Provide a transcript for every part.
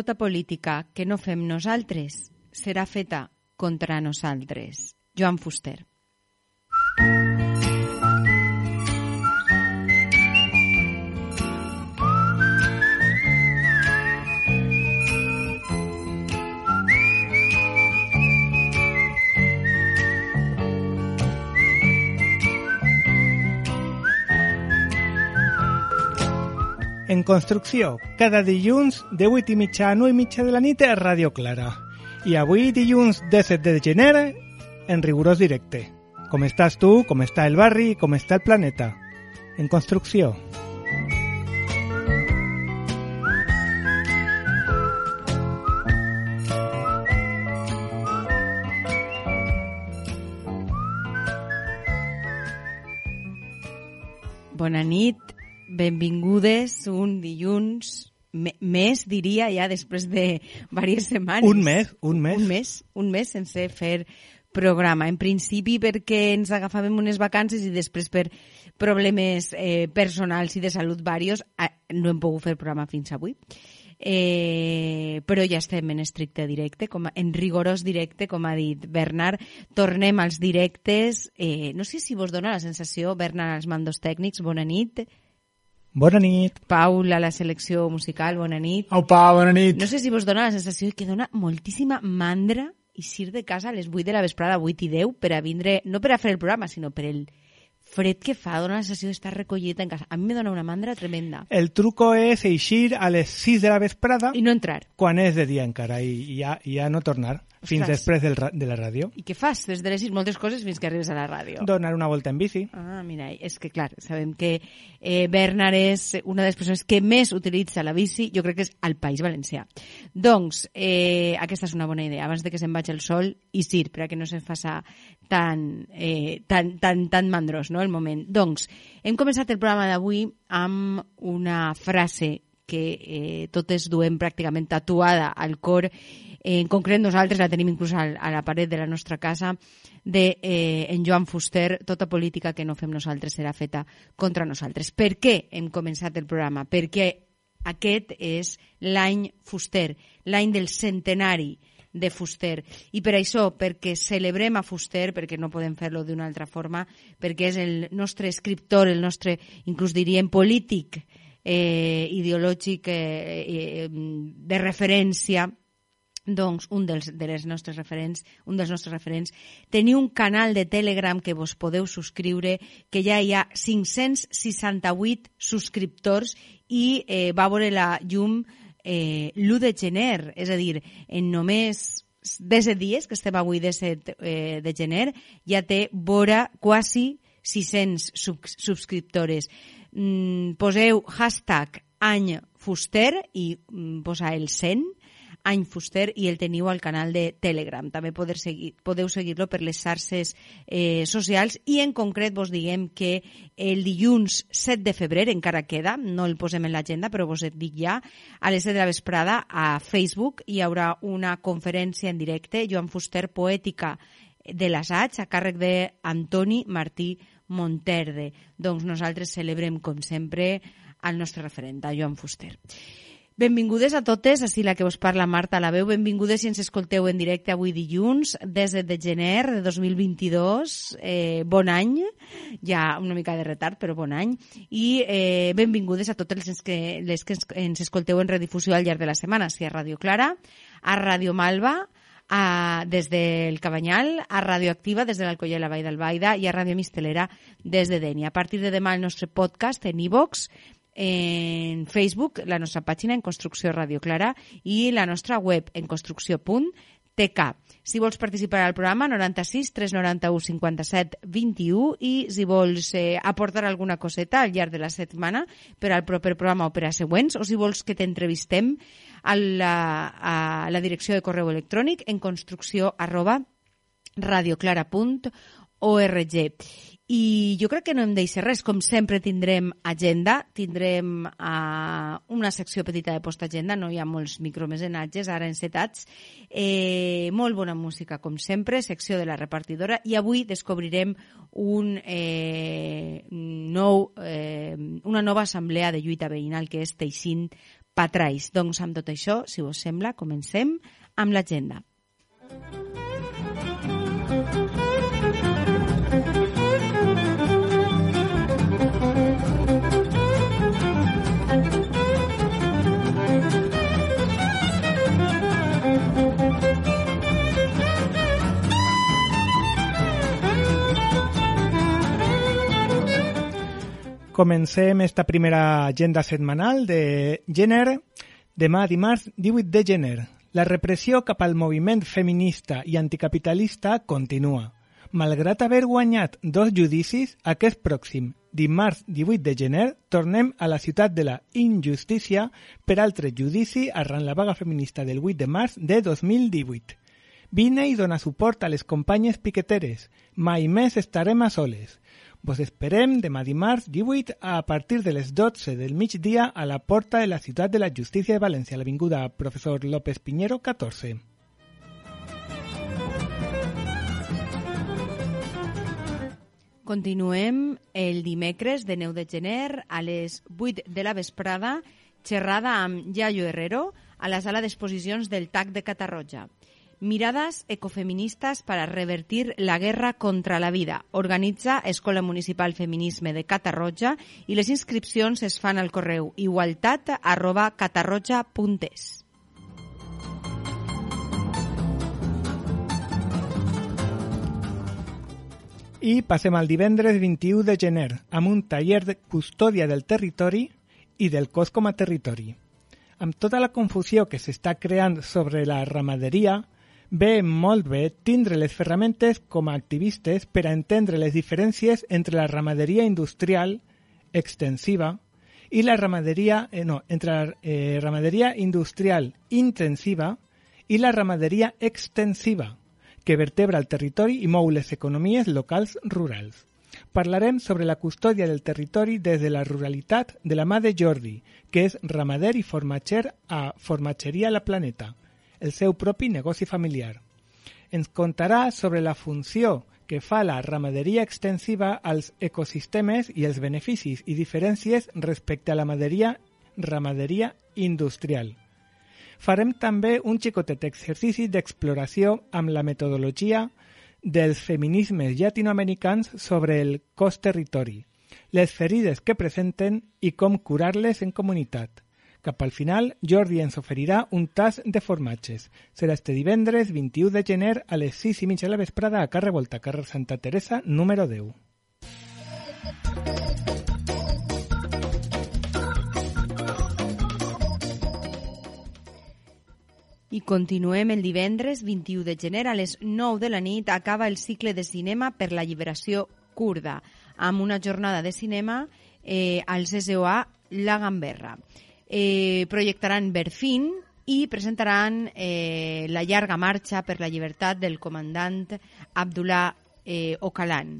tota política que no fem nosaltres serà feta contra nosaltres. Joan Fuster. En construcció, cada dilluns de 8 i mitja a 9 i mitja de la nit a Ràdio Clara. I avui dilluns 17 de gener en rigorós directe. Com estàs tu, com està el barri, com està el planeta. En construcció. Bona nit, benvingudes un dilluns més, diria, ja després de diverses setmanes. Un mes, un mes. Un mes, un mes sense fer programa. En principi perquè ens agafàvem unes vacances i després per problemes eh, personals i de salut varios no hem pogut fer programa fins avui. Eh, però ja estem en estricte directe, com a, en rigorós directe, com ha dit Bernard. Tornem als directes. Eh, no sé si vos dona la sensació, Bernard, als mandos tècnics, bona nit. Bona nit. Paul, a la selecció musical, bona nit. Aupa, bona nit. No sé si vos dona la sensació que dona moltíssima mandra i sir de casa a les 8 de la vesprada, 8 i 10, per a vindre, no per a fer el programa, sinó per el fred que fa, dona la sensació d'estar recollit en casa. A mi me dona una mandra tremenda. El truco és eixir a les 6 de la vesprada I no entrar. quan és de dia encara i, ja, ja no tornar fins Ostres. després del, de la ràdio. I què fas des de les 6? Moltes coses fins que arribes a la ràdio. Donar una volta en bici. Ah, mira, és que clar, sabem que eh, Bernard és una de les persones que més utilitza la bici, jo crec que és al País Valencià. Doncs, eh, aquesta és una bona idea, abans de que se'n vagi el sol, i sir, per a que no se'n faça tan, eh, tan, tan, tan mandrós, no?, el moment. Doncs, hem començat el programa d'avui amb una frase que eh, totes duem pràcticament tatuada al cor, en concret nosaltres la tenim inclús a la paret de la nostra casa, de eh, en Joan Fuster, tota política que no fem nosaltres serà feta contra nosaltres. Per què hem començat el programa? Perquè aquest és l'any Fuster, l'any del centenari de Fuster. I per això, perquè celebrem a Fuster, perquè no podem fer-lo d'una altra forma, perquè és el nostre escriptor, el nostre, inclús diríem, polític, eh, ideològic eh, eh, de referència, doncs un dels, de les nostres referents, un dels nostres referents, teniu un canal de Telegram que vos podeu subscriure, que ja hi ha 568 subscriptors i eh, va veure la llum eh, l'1 de gener, és a dir, en només 17 dies, que estem avui 17 eh, de gener, ja té vora quasi 600 sub subscriptores. Mm, poseu hashtag any fuster i mm, posa el 100 any fuster i el teniu al canal de Telegram. També podeu seguir, podeu seguir-lo per les xarxes eh, socials i en concret vos diguem que el dilluns 7 de febrer encara queda, no el posem en l'agenda però vos et dic ja, a les 7 de la vesprada a Facebook hi haurà una conferència en directe Joan Fuster Poètica de l'assaig a càrrec d'Antoni Martí Monterde. Doncs nosaltres celebrem, com sempre, el nostre referent, Joan Fuster. Benvingudes a totes, així la que us parla Marta la veu. Benvingudes si ens escolteu en directe avui dilluns, 10 de gener de 2022. Eh, bon any, ja una mica de retard, però bon any. I eh, benvingudes a totes les que, les que ens, escolteu en redifusió al llarg de la setmana, si a Ràdio Clara, a Ràdio Malva, a, des del Cabanyal, a Radioactiva des de l'Alcoia i la Vall d'Albaida i a Ràdio Mistelera des de Denia. A partir de demà el nostre podcast en iVox, en Facebook, la nostra pàgina en Construcció Radio Clara i la nostra web en construcció.tk. Si vols participar al programa, 96 391 57 21 i si vols eh, aportar alguna coseta al llarg de la setmana per al proper programa o per a següents, o si vols que t'entrevistem a la, a la direcció de correu electrònic en construcció arroba radioclara.org. I jo crec que no em deixa res. Com sempre tindrem agenda, tindrem uh, una secció petita de postagenda, no hi ha molts micromecenatges ara encetats. Eh, molt bona música, com sempre, secció de la repartidora. I avui descobrirem un, eh, nou, eh, una nova assemblea de lluita veïnal que és Teixint patrais. Doncs amb tot això, si us sembla, comencem amb l'agenda. Comencem esta primera agenda setmanal de gener demà dimarts 18 de gener. La repressió cap al moviment feminista i anticapitalista continua. Malgrat haver guanyat dos judicis, aquest pròxim dimarts 18 de gener tornem a la ciutat de la injustícia per altre judici arran la vaga feminista del 8 de març de 2018. Vine i dona suport a les companyes piqueteres. Mai més estarem a soles. Vos esperem demà dimarts 18 a partir de les 12 del migdia a la porta de la Ciutat de la Justícia de València, l'Avinguda Professor López Piñero 14. Continuem el dimecres de 9 de gener a les 8 de la vesprada, xerrada amb Yayo Herrero a la sala d'exposicions del TAC de Catarroja. Miradas ecofeministas para revertir la guerra contra la vida. Organitza Escola Municipal Feminisme de Catarroja i les inscripcions es fan al correu igualtat arroba catarroja.es. I passem al divendres 21 de gener amb un taller de custòdia del territori i del cos com a territori. Amb tota la confusió que s'està creant sobre la ramaderia, ve molt bé tindre les ferramentes com a activistes per a entendre les diferències entre la ramaderia industrial extensiva i la ramaderia, eh, no, entre la eh, ramaderia industrial intensiva i la ramaderia extensiva, que vertebra el territori i mou les economies locals rurals. Parlarem sobre la custòdia del territori des de la ruralitat de la mà de Jordi, que és ramader i formatger a Formatgeria La Planeta, el seu propi negoci familiar. Ens contarà sobre la funció que fa la ramaderia extensiva als ecosistemes i els beneficis i diferències respecte a la ramaderia, ramaderia industrial. Farem també un xicotet exercici d'exploració amb la metodologia dels feminismes llatinoamericans sobre el cos territori, les ferides que presenten i com curar-les en comunitat. Cap al final, Jordi ens oferirà un tas de formatges. Serà este divendres 21 de gener a les 6 i mitja de la vesprada a carrer Volta, carrer Santa Teresa, número 10. I continuem el divendres 21 de gener a les 9 de la nit acaba el cicle de cinema per la lliberació kurda amb una jornada de cinema eh, al CSOA La Gamberra. Eh, projectaran Berfín i presentaran eh, la llarga marxa per la llibertat del comandant Abdullah eh, Ocalan,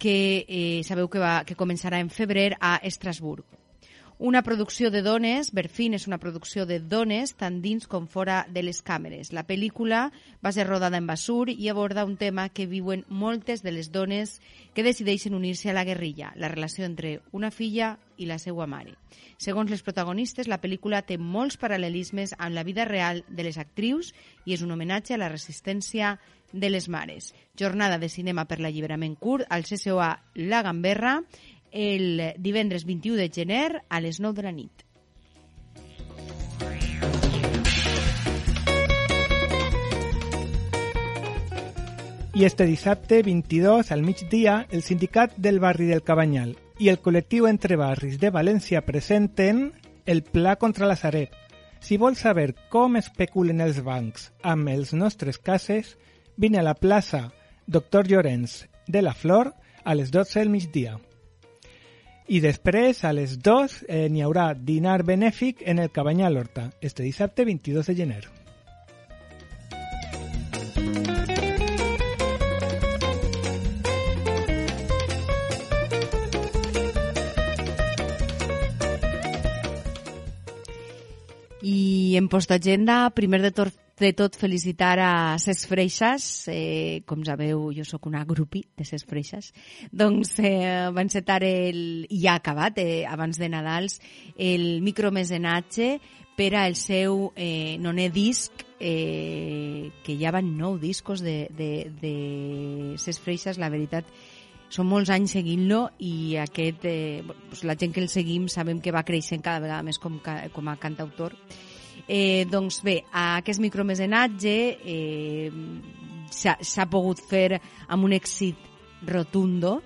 que eh, sabeu que, va, que començarà en febrer a Estrasburg. Una producció de dones, Berfín és una producció de dones tant dins com fora de les càmeres. La pel·lícula va ser rodada en Basur i aborda un tema que viuen moltes de les dones que decideixen unir-se a la guerrilla, la relació entre una filla i la seva mare. Segons les protagonistes, la pel·lícula té molts paral·lelismes amb la vida real de les actrius i és un homenatge a la resistència de les mares. Jornada de cinema per l'alliberament curt al CSOA La Gamberra el divendres 21 de gener a les 9 de la nit. I este dissabte 22 al migdia el sindicat del barri del Cabanyal i el col·lectiu Entre Barris de València presenten el Pla contra la Sareb. Si vols saber com especulen els bancs amb els nostres cases, vine a la plaça Doctor Llorenç de la Flor a les 12 del migdia. I després, a les 2, eh, n'hi haurà dinar benèfic en el Cabanyal Horta, este dissabte 22 de gener. I en postagenda, primer de tot, de tot felicitar a Ses Freixas, eh, com sabeu jo sóc una grupi de Ses Freixas, doncs eh, va encetar el, i ha acabat eh, abans de Nadals el micromecenatge per al seu eh, noné disc, eh, que ja van nou discos de, de, de ses freixes, la veritat, són molts anys seguint-lo i aquest, eh, doncs la gent que el seguim sabem que va creixent cada vegada més com, com a cantautor. Eh, doncs bé, aquest micromecenatge eh, s'ha pogut fer amb un èxit rotundo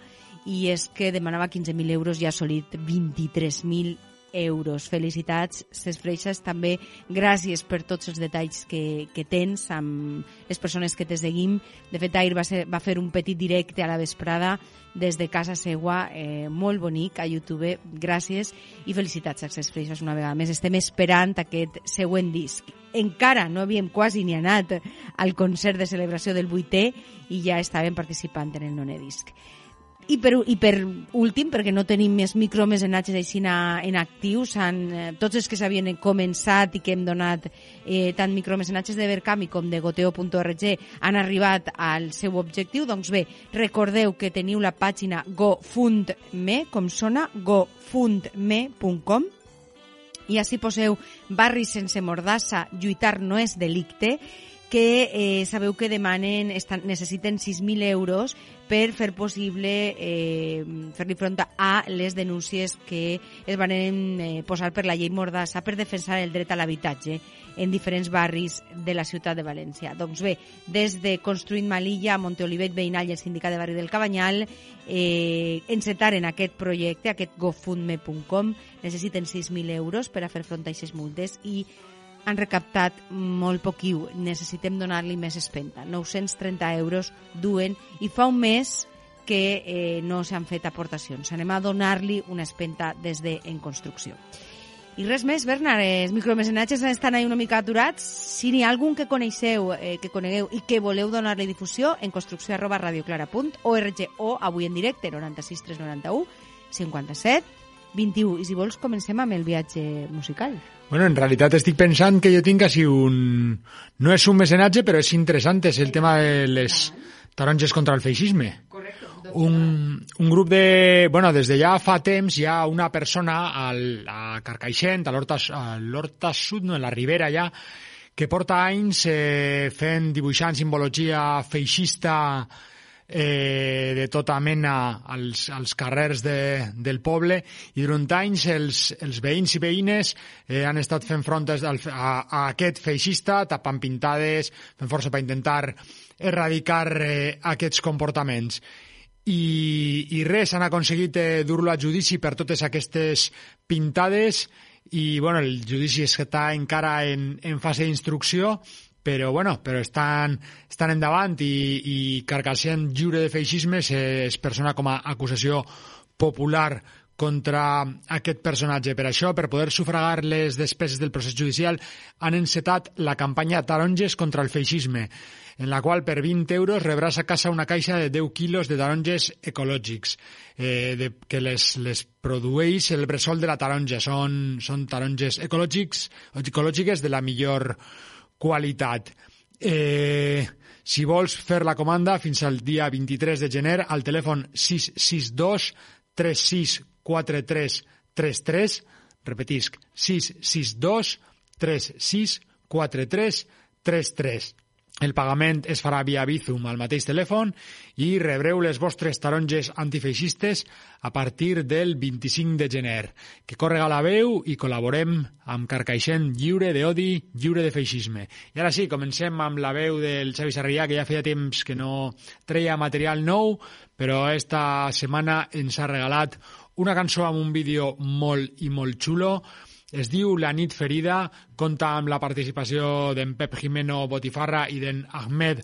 i és que demanava 15.000 euros i ha assolit 23.000 euros. Felicitats, Ses Freixas, també gràcies per tots els detalls que, que tens amb les persones que te seguim. De fet, ahir va, ser, va fer un petit directe a la vesprada des de casa seua, eh, molt bonic, a YouTube. Gràcies i felicitats Ses Freixas una vegada més. Estem esperant aquest següent disc. Encara no havíem quasi ni anat al concert de celebració del 8è i ja estàvem participant en el noné disc. I per, I per últim, perquè no tenim més micromecenatges així en actius, han, eh, tots els que s'havien començat i que hem donat eh, tant micromecenatges de Verkami com de goteo.org han arribat al seu objectiu, doncs bé, recordeu que teniu la pàgina gofundme, com sona, gofundme.com, i així poseu barri sense mordassa, lluitar no és delicte, que eh, sabeu que demanen, estan, necessiten 6.000 euros per fer possible eh, fer-li front a les denúncies que es van eh, posar per la llei Mordassa per defensar el dret a l'habitatge en diferents barris de la ciutat de València. Doncs bé, des de Construint Malilla, Monteolivet, Veïnal i el Sindicat de Barri del Cabanyal eh, encetaren aquest projecte, aquest gofundme.com, necessiten 6.000 euros per a fer front a aquestes multes i han recaptat molt poquiu. Necessitem donar-li més espenta. 930 euros duen i fa un mes que eh, no s'han fet aportacions. Anem a donar-li una espenta des de En Construcció. I res més, Bernard, els micromecenatges estan ahí una mica aturats. Si n'hi ha algun que coneixeu, eh, que conegueu i que voleu donar-li difusió, en construcció arroba radioclara.org o avui en directe 96 391 57 21. I si vols, comencem amb el viatge musical. Bueno, en realitat estic pensant que jo tinc així un... No és un mecenatge, però és interessant, és el tema de les taronges contra el feixisme. Correcte. Un, un grup de... Bueno, des de ja fa temps hi ha una persona al, a Carcaixent, a l'Horta Sud, no, en la Ribera ja, que porta anys eh, fent, dibuixant simbologia feixista eh, de tota mena als, als carrers de, del poble. I durant anys els, els veïns i veïnes eh, han estat fent front a, a aquest feixista, tapant pintades, fent força per intentar erradicar eh, aquests comportaments. I, i res, han aconseguit eh, dur-lo a judici per totes aquestes pintades. I bueno, el judici està encara en, en fase d'instrucció però, bueno, però estan, estan endavant i, i Carcassent lliure de feixisme es persona com a acusació popular contra aquest personatge. Per això, per poder sufragar les despeses del procés judicial, han encetat la campanya Taronges contra el feixisme, en la qual per 20 euros rebràs a casa una caixa de 10 quilos de taronges ecològics, eh, de, que les, les produeix el bressol de la taronja. Són, són taronges ecològics, ecològiques de la millor. Eh, si vols fer la comanda fins al dia 23 de gener al telèfon 662 3643 33, repetisc, 662 3643 33. El pagament es farà via Bizum al mateix telèfon i rebreu les vostres taronges antifeixistes a partir del 25 de gener. Que correga la veu i col·laborem amb Carcaixent lliure d'odi, lliure de feixisme. I ara sí, comencem amb la veu del Xavi Sarrià, que ja feia temps que no treia material nou, però esta setmana ens ha regalat una cançó amb un vídeo molt i molt xulo, es diu La nit ferida, compta amb la participació d'en Pep Jimeno Botifarra i d'en Ahmed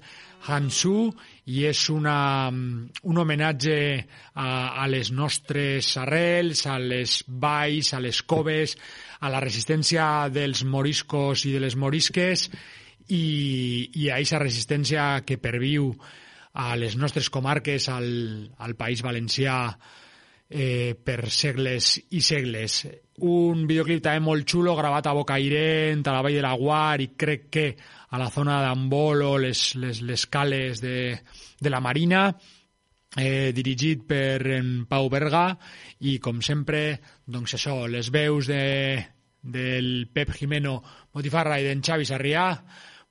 Hansu i és una, un homenatge a, a les nostres arrels, a les valls, a les coves, a la resistència dels moriscos i de les morisques i, i a aquesta resistència que perviu a les nostres comarques, al, al País Valencià, eh, per segles i segles. Un videoclip també molt xulo, gravat a Bocairent, a la Vall de la Guar, i crec que a la zona d'Ambolo, les, les, les cales de, de la Marina, eh, dirigit per en Pau Berga, i com sempre, doncs això, les veus de del Pep Jimeno Botifarra i d'en Xavi Sarrià,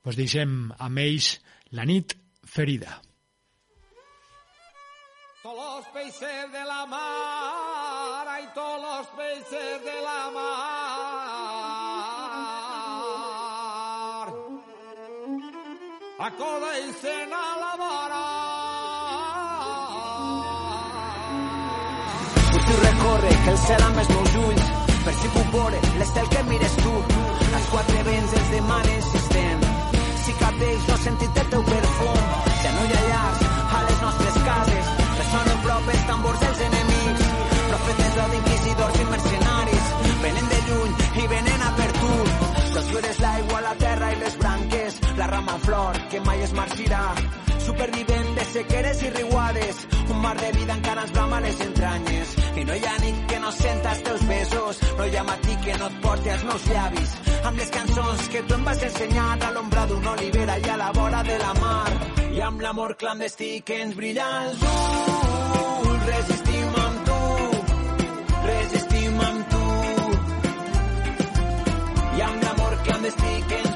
pues deixem amb ells la nit ferida. Todos los de la mar, los peces de la mar. Acodéis-en a la vora. Puc recorre que el cel amb els meus ulls per si puc veure l'estel que mires tu els quatre vents els demanen si estem si cap d'ells no ha sentit el teu perfum ja no hi ha llars a les nostres cases ressonen prop els tambors la rama flor que mai es marxirà. Supervivent sequeres i riuades un mar de vida encara ens brama les entranyes i no hi ha nit que no senta els teus besos no hi ha matí que no et porti als meus llavis. Amb les cançons que tu em vas ensenyar a l'ombra d'una olivera i a la vora de la mar. I amb l'amor clandestí que ens brilla els ulls resistim amb tu resistim amb tu. I amb l'amor clandestí que ens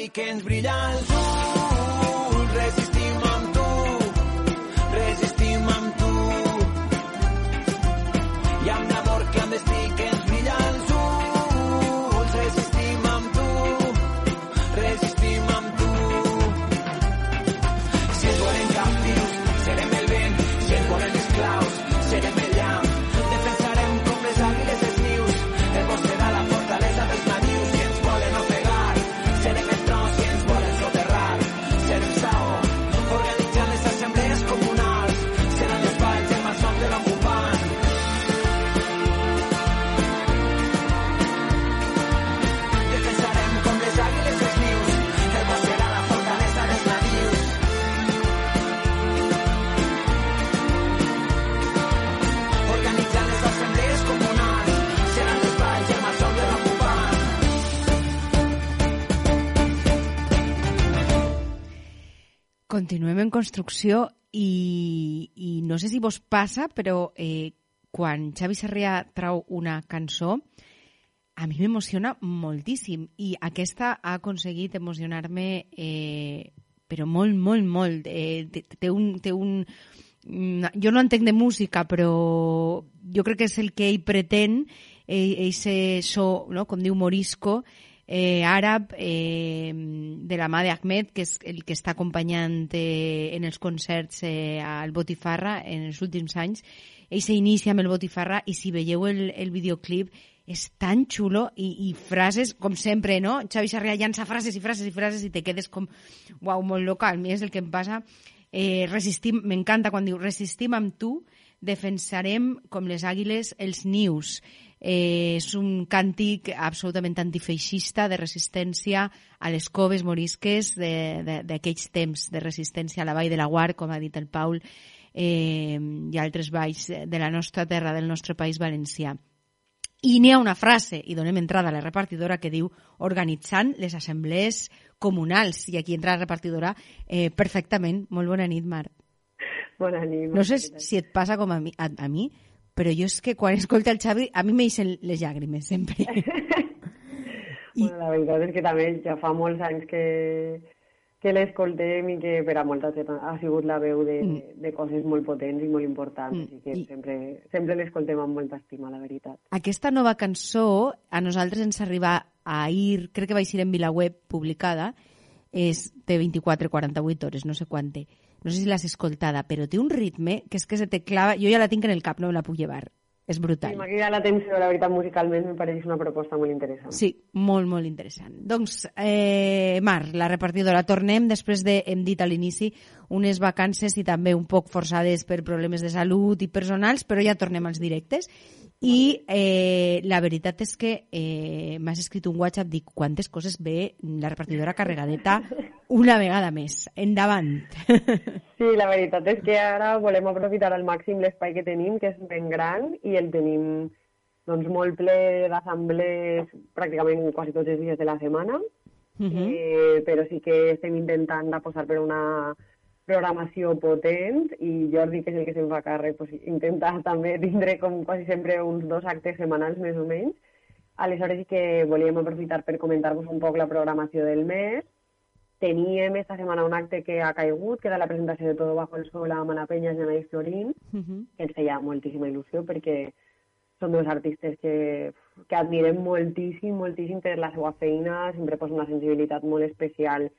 clandestí que En construcció i, i no sé si vos passa, però eh, quan Xavi Sarrià trau una cançó, a mi m'emociona moltíssim i aquesta ha aconseguit emocionar-me eh, però molt, molt, molt. Eh, té, un, té un... mm, Jo no entenc de música, però jo crec que és el que ell pretén, ell, ell se so, no? com diu Morisco, eh, àrab eh, de la mà d'Ahmed, que és el que està acompanyant eh, en els concerts eh, al Botifarra en els últims anys. Ell s'inicia amb el Botifarra i si veieu el, el videoclip és tan xulo i, i frases, com sempre, no? Xavi Sarrià llança frases i frases i frases i te quedes com, uau, molt loca. A mi és el que em passa. Eh, resistim, m'encanta quan diu, resistim amb tu, defensarem com les àguiles els nius. Eh, és un càntic absolutament antifeixista de resistència a les coves morisques d'aquells temps de resistència a la vall de la Guard, com ha dit el Paul, eh, i altres valls de la nostra terra, del nostre país valencià. I n'hi ha una frase, i donem entrada a la repartidora, que diu organitzant les assemblees comunals. I aquí entra la repartidora eh, perfectament. Molt bona nit, Mar. Bona nit. No sé si et passa com a mi, a, a mi però jo és que quan escolta el Xavi a mi m'eixen les llàgrimes, sempre. I... Bueno, la veritat és que també ja fa molts anys que, que l'escoltem i que per a molta gent ha sigut la veu de, mm. de coses molt potents i molt importants, mm. i que I... sempre, sempre l'escoltem amb molta estima, la veritat. Aquesta nova cançó a nosaltres ens arriba ahir, crec que va ser en VilaWeb publicada, és de 24-48 hores, no sé quant té. No sé si l'has escoltada, però té un ritme que és que se te clava... Jo ja la tinc en el cap, no me la puc llevar és brutal. Sí, m'ha cridat l'atenció, la veritat, musicalment me pareix una proposta molt interessant. Sí, molt, molt interessant. Doncs, eh, Mar, la repartidora, tornem després de, hem dit a l'inici, unes vacances i també un poc forçades per problemes de salut i personals, però ja tornem als directes. I eh, la veritat és que eh, m'has escrit un WhatsApp, dic, quantes coses ve la repartidora carregadeta una vegada més. Endavant. Sí, la veritat és que ara volem aprofitar al màxim l'espai que tenim, que és ben gran, i el tenim doncs, molt ple d'assemblees pràcticament quasi tots els dies de la setmana, uh -huh. eh, però sí que estem intentant posar per una programació potent i Jordi, que és el que se'n fa càrrec, pues, intenta també tindre com quasi sempre uns dos actes setmanals més o menys. Aleshores sí que volíem aprofitar per comentar-vos un poc la programació del mes, Teníem esta setmana un acte que ha caigut, que era la presentació de Todo bajo el sol amb Ana Peña i Anaïs Florín, uh -huh. que ens feia moltíssima il·lusió perquè són dos artistes que, que admirem moltíssim, moltíssim per la seva feina, sempre posa una sensibilitat molt especial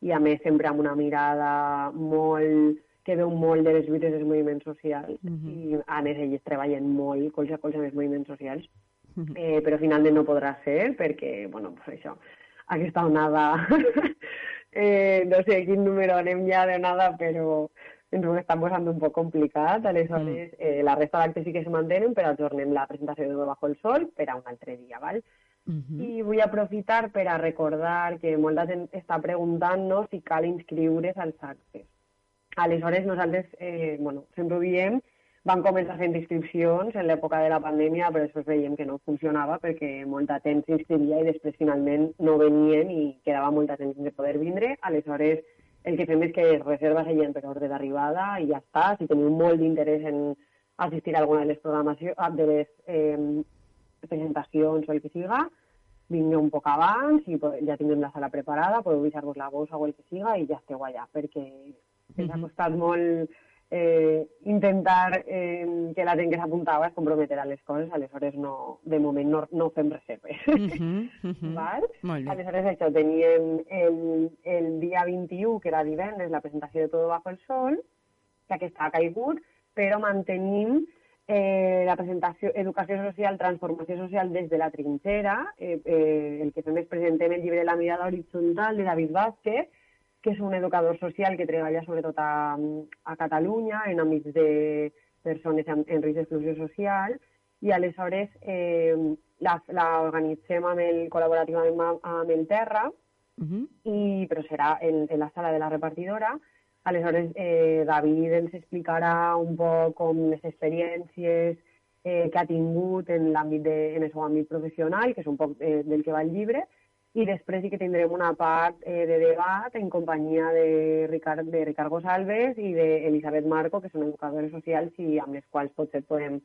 i a més sempre amb una mirada molt que veu molt de les lluites dels moviments socials uh -huh. i a més ells treballen molt colze a colze amb els moviments socials uh -huh. eh, però finalment no podrà ser perquè, bueno, pues això, aquesta onada eh, no sé quin número anem ja de nada, però ens ho estan posant un poc complicat. Aleshores, mm. eh, la resta d'actes sí que es mantenen, però ajornem la presentació de Bajo el Sol per a un altre dia, val? Mm -hmm. I vull aprofitar per a recordar que molta gent està preguntant-nos si cal inscriure's als actes. Aleshores, nosaltres, eh, bueno, sempre ho diem, van començar fent inscripcions en l'època de la pandèmia, però després veiem que no funcionava perquè molta gent s'inscrivia i després finalment no venien i quedava molta gent sense poder vindre. Aleshores, el que fem és que es reserva la gent per ordre d'arribada i ja està. Si teniu molt d'interès en assistir a alguna de les programacions, de les eh, presentacions o el que siga, vingueu un poc abans i ja tinguem la sala preparada, podeu deixar-vos la bossa o el que siga i ja esteu allà, perquè ens ha costat molt eh, intentar eh, que la gent que s'apuntava es comprometerà a les coses, aleshores no, de moment no, no fem reserves. Uh -huh, uh -huh. Val? Aleshores això, teníem el, el dia 21, que era divendres, la presentació de Todo bajo el sol, que aquesta ha caigut, però mantenim eh, la presentació Educació Social, Transformació Social des de la trinxera. Eh, eh, el que fem és presentem el llibre La mirada horitzontal de David Vázquez, que és un educador social que treballa sobretot a, a Catalunya en àmbits de persones en, en risc d'exclusió social i aleshores eh, l'organitzem amb el, col·laborativament amb, amb el Terra, uh -huh. i, però serà en, en la sala de la repartidora. Aleshores, eh, David ens explicarà un poc com les experiències eh, que ha tingut en l'àmbit de, en el seu àmbit professional, que és un poc eh, del que va el llibre, i després sí que tindrem una part eh, de debat en companyia de Ricard, de Ricard Gosalves i d'Elisabet Marco, que són educadores socials i amb les quals potser podem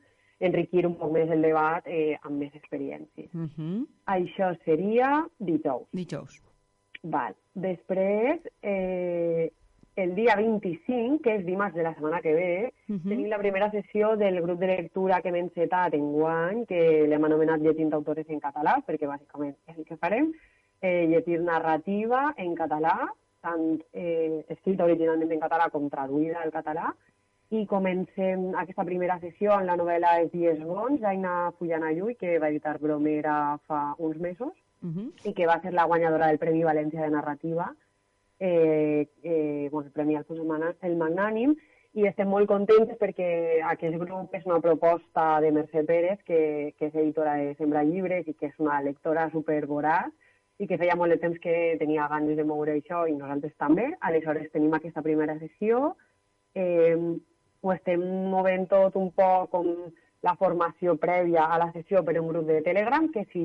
enriquir un poc més el debat eh, amb més experiències. Uh -huh. Això seria dijous. Dijous. Val. Després, eh, el dia 25, que és dimarts de la setmana que ve, uh -huh. tenim la primera sessió del grup de lectura que hem encetat en guany, que l'hem anomenat Llegint autores en català, perquè bàsicament és el que farem eh, llegir narrativa en català, tant eh, escrita originalment en català com traduïda al català, i comencem aquesta primera sessió amb la novel·la Els dies bons, d'Aina Fullanayui, que va editar Bromera fa uns mesos, uh -huh. i que va ser la guanyadora del Premi València de Narrativa, eh, eh, bueno, el Premi Alfonso el Magnànim, i estem molt contents perquè aquest grup és una proposta de Mercè Pérez, que, que és editora de Sembra Llibres i que és una lectora supervoraç, i que feia molt de temps que tenia ganes de moure això i nosaltres també. Aleshores tenim aquesta primera sessió. Eh, ho estem movent tot un poc com la formació prèvia a la sessió per un grup de Telegram, que si,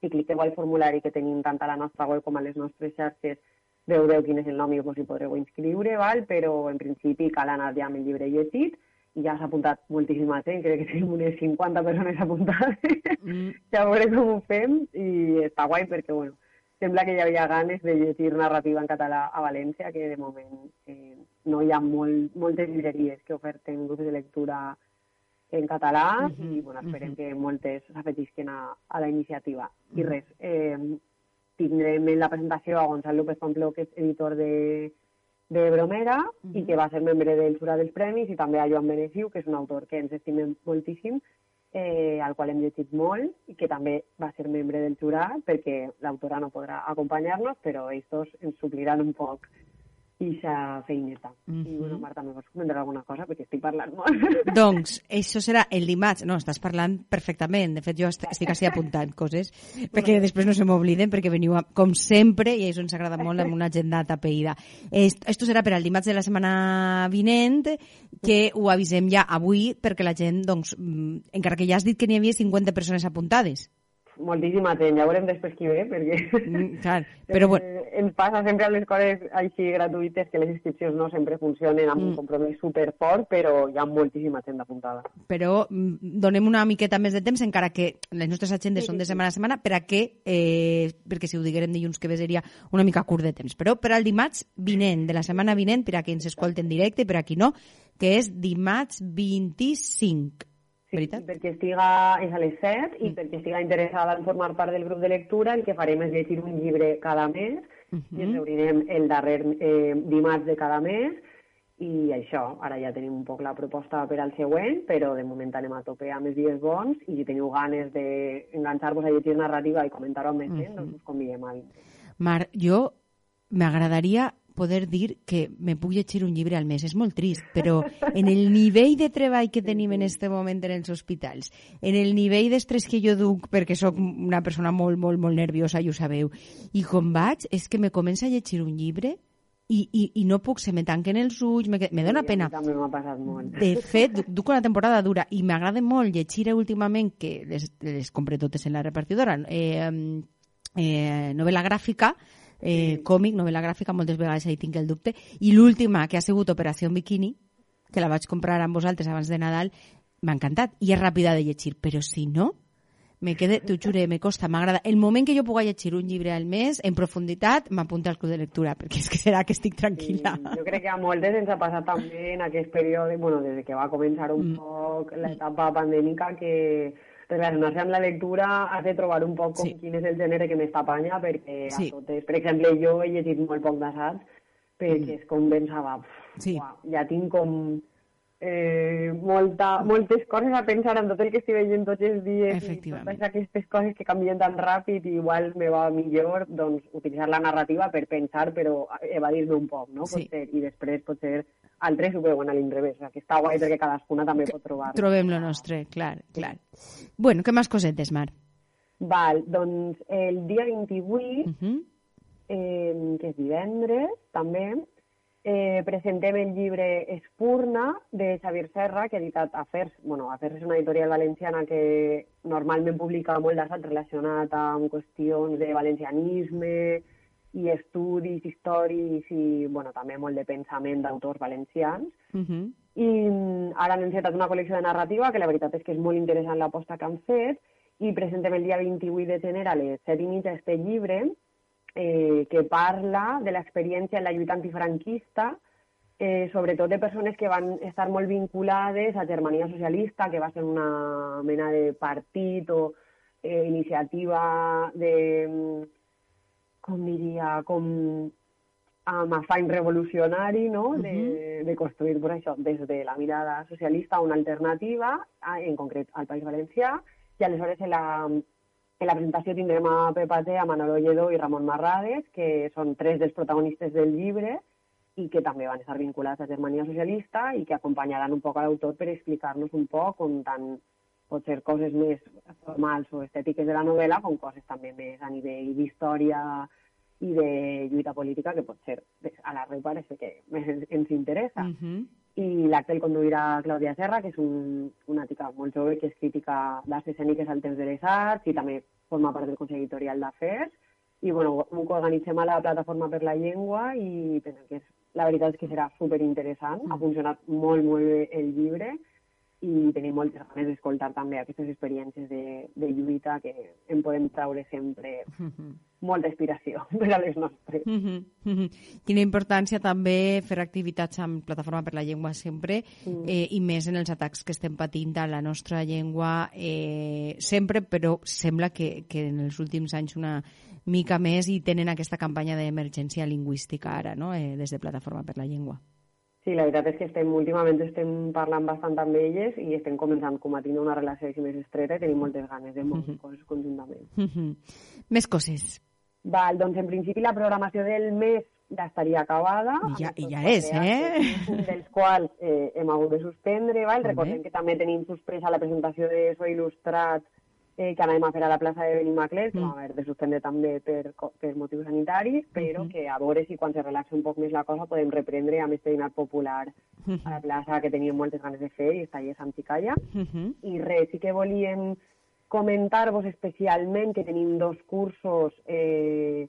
si cliqueu al formulari que tenim tant a la nostra web com a les nostres xarxes, veureu quin és el nom i us hi podreu inscriure, val? però en principi cal anar ja amb el llibre llegit, i ja s'ha apuntat moltíssima gent, crec que tenim unes 50 persones apuntades, mm. ja veurem com ho fem, i està guai perquè, bueno, sembla que hi havia ganes de llegir narrativa en català a València, que de moment eh, no hi ha molt, moltes llibreries que oferten grups de lectura en català uh -huh, i bueno, esperem uh -huh. que moltes s'afetisquen a, a la iniciativa. Uh -huh. I res, eh, tindrem en la presentació a Gonzalo López Pampló, que és editor de, de Bromera uh -huh. i que va ser membre del jurat dels premis, i també a Joan Benefiu, que és un autor que ens estimem moltíssim, eh, al qual hem llegit molt i que també va ser membre del jurat perquè l'autora no podrà acompanyar-nos, però ells dos ens supliran un poc ixa feineta. Mm -hmm. I, bueno, Marta, me vols comentar alguna cosa? Perquè estic parlant molt. Doncs, això serà el dimarts. No, estàs parlant perfectament. De fet, jo estic així apuntant coses, perquè després no se m'obliden, perquè veniu, a, com sempre, i això ens agrada molt, amb una agenda tapeïda. Esto serà per al dimarts de la setmana vinent, que ho avisem ja avui, perquè la gent, doncs, mm, encara que ja has dit que n'hi havia 50 persones apuntades, moltíssima gent, ja veurem després qui ve, perquè mm, clar, però bueno. ens passa sempre a les coses així gratuïtes que les inscripcions no sempre funcionen amb mm. un compromís superfort, però hi ha moltíssima gent apuntada. Però mm, donem una miqueta més de temps, encara que les nostres agendes sí, són de setmana a setmana, per a que, eh, perquè si ho diguérem dilluns que ve seria una mica curt de temps, però per al dimarts vinent, de la setmana vinent, per a qui ens escolten directe, per a qui no, que és dimarts 25 veritat? perquè estiga, és a les 7 i mm. perquè estiga interessada en formar part del grup de lectura, el que farem és llegir un llibre cada mes uh -huh. i ens reunirem el darrer eh, dimarts de cada mes i això, ara ja tenim un poc la proposta per al següent, però de moment anem a tope amb els dies bons i si teniu ganes d'enganxar-vos a llegir narrativa i comentar-ho amb més gent, uh -huh. doncs us convidem a vindre. Mar, jo m'agradaria poder dir que me puc llegir un llibre al mes. És molt trist, però en el nivell de treball que tenim en aquest moment en els hospitals, en el nivell d'estrès que jo duc, perquè sóc una persona molt, molt, molt nerviosa, i ho sabeu, i com vaig, és que me comença a llegir un llibre i, i, i no puc, se me tanquen els ulls, me, me dóna pena. també m'ha passat molt. De fet, duc una temporada dura i m'agrada molt llegir últimament, que les, les compré totes en la repartidora, eh, eh, novel·la gràfica, eh, còmic, novel·la gràfica, moltes vegades ahí tinc el dubte, i l'última, que ha sigut Operació Bikini, que la vaig comprar amb vosaltres abans de Nadal, m'ha encantat, i és ràpida de llegir, però si no, me quede, t'ho jure, me costa, m'agrada. El moment que jo pugui llegir un llibre al mes, en profunditat, m'apunta al club de lectura, perquè és que serà que estic tranquil·la. Sí, jo crec que a moltes ens ha passat també en aquest període, bueno, des que va començar un mm. poc l'etapa pandèmica, que relacionar-se amb la lectura has de trobar un poc com sí. quin és el gènere que més t'apanya, perquè sí. a totes, per exemple, jo he llegit molt poc d'assaig, perquè mm. és com pensava, sí. uah, ja tinc com eh, molta, moltes coses a pensar en tot el que estic veient tots els dies i totes aquestes coses que canvien tan ràpid i igual me va millor doncs, utilitzar la narrativa per pensar però evadir-me un poc, no? Sí. Potser, I després potser altres ho veuen a l'inrevés, que està guai perquè cadascuna també pot trobar. Trobem lo nostre, clar, clar. Bueno, què més cosetes, Mar? Val, doncs el dia 28, uh -huh. eh, que és divendres, també, eh, presentem el llibre Espurna, de Xavier Serra, que ha editat Afers. Bueno, Afers és una editorial valenciana que normalment publica molt d'assaig relacionat amb qüestions de valencianisme, i estudis històrics i bueno, també molt de pensament d'autors valencians. Uh -huh. I mm, ara han encetat una col·lecció de narrativa que la veritat és que és molt interessant l'aposta que han fet i presentem el dia 28 de gener a les 7 i mitja este llibre eh, que parla de l'experiència en la lluita antifranquista eh, sobretot de persones que van estar molt vinculades a Germania Socialista, que va ser una mena de partit o eh, iniciativa de mm, com diria, com amb afany revolucionari, no?, uh -huh. de, de construir per això, des de la mirada socialista, una alternativa, en concret al País Valencià, i aleshores en la, en la presentació tindrem a Pepa T, a Manolo Lledó i Ramon Marrades, que són tres dels protagonistes del llibre i que també van estar vinculats a Germania Socialista i que acompanyaran un poc a l'autor per explicar-nos un poc com tant pot ser coses més formals o estètiques de la novel·la com coses també més a nivell d'història i de lluita política que pot ser a la parece que més ens, interessa. Uh -huh. i l'acte el conduirà Clàudia Serra, que és un, una tica molt jove que és crítica d'arts escèniques al temps de les arts i també forma part del Consell Editorial d'Afers. I bueno, ho organitzem a la Plataforma per la Llengua i pensem que és, la veritat és que serà superinteressant. Ha funcionat molt, molt bé el llibre i tenim moltes ganes d'escoltar també aquestes experiències de, de lluita que en podem traure sempre molta inspiració per a les nostres. Mm -hmm, mm -hmm. Quina importància també fer activitats amb Plataforma per la Llengua sempre Mm. eh, i més en els atacs que estem patint a la nostra llengua eh, sempre, però sembla que, que en els últims anys una mica més i tenen aquesta campanya d'emergència lingüística ara, no? eh, des de Plataforma per la Llengua. Sí, la veritat és que estem, últimament estem parlant bastant amb elles i estem començant com a tindre una relació així més estreta i tenim moltes ganes de moltes coses conjuntament. Mm -hmm. Més coses. Val, doncs en principi la programació del mes ja estaria acabada. I ja- i ja és, eh? dels quals eh, hem hagut de suspendre, val? Recordem que també tenim suspesa la presentació de So Il·lustrat eh, que anem a fer a la plaça de Benimaclet, que Mm. vam haver de suspendre també per, per motius sanitaris, però Mhm. que a veure si quan se relaxa un poc més la cosa podem reprendre amb este dinar popular a la plaça que teníem moltes ganes de fer i està allà a Sant Picalla. Mm -hmm. I res, sí que volíem comentar-vos especialment que tenim dos cursos eh,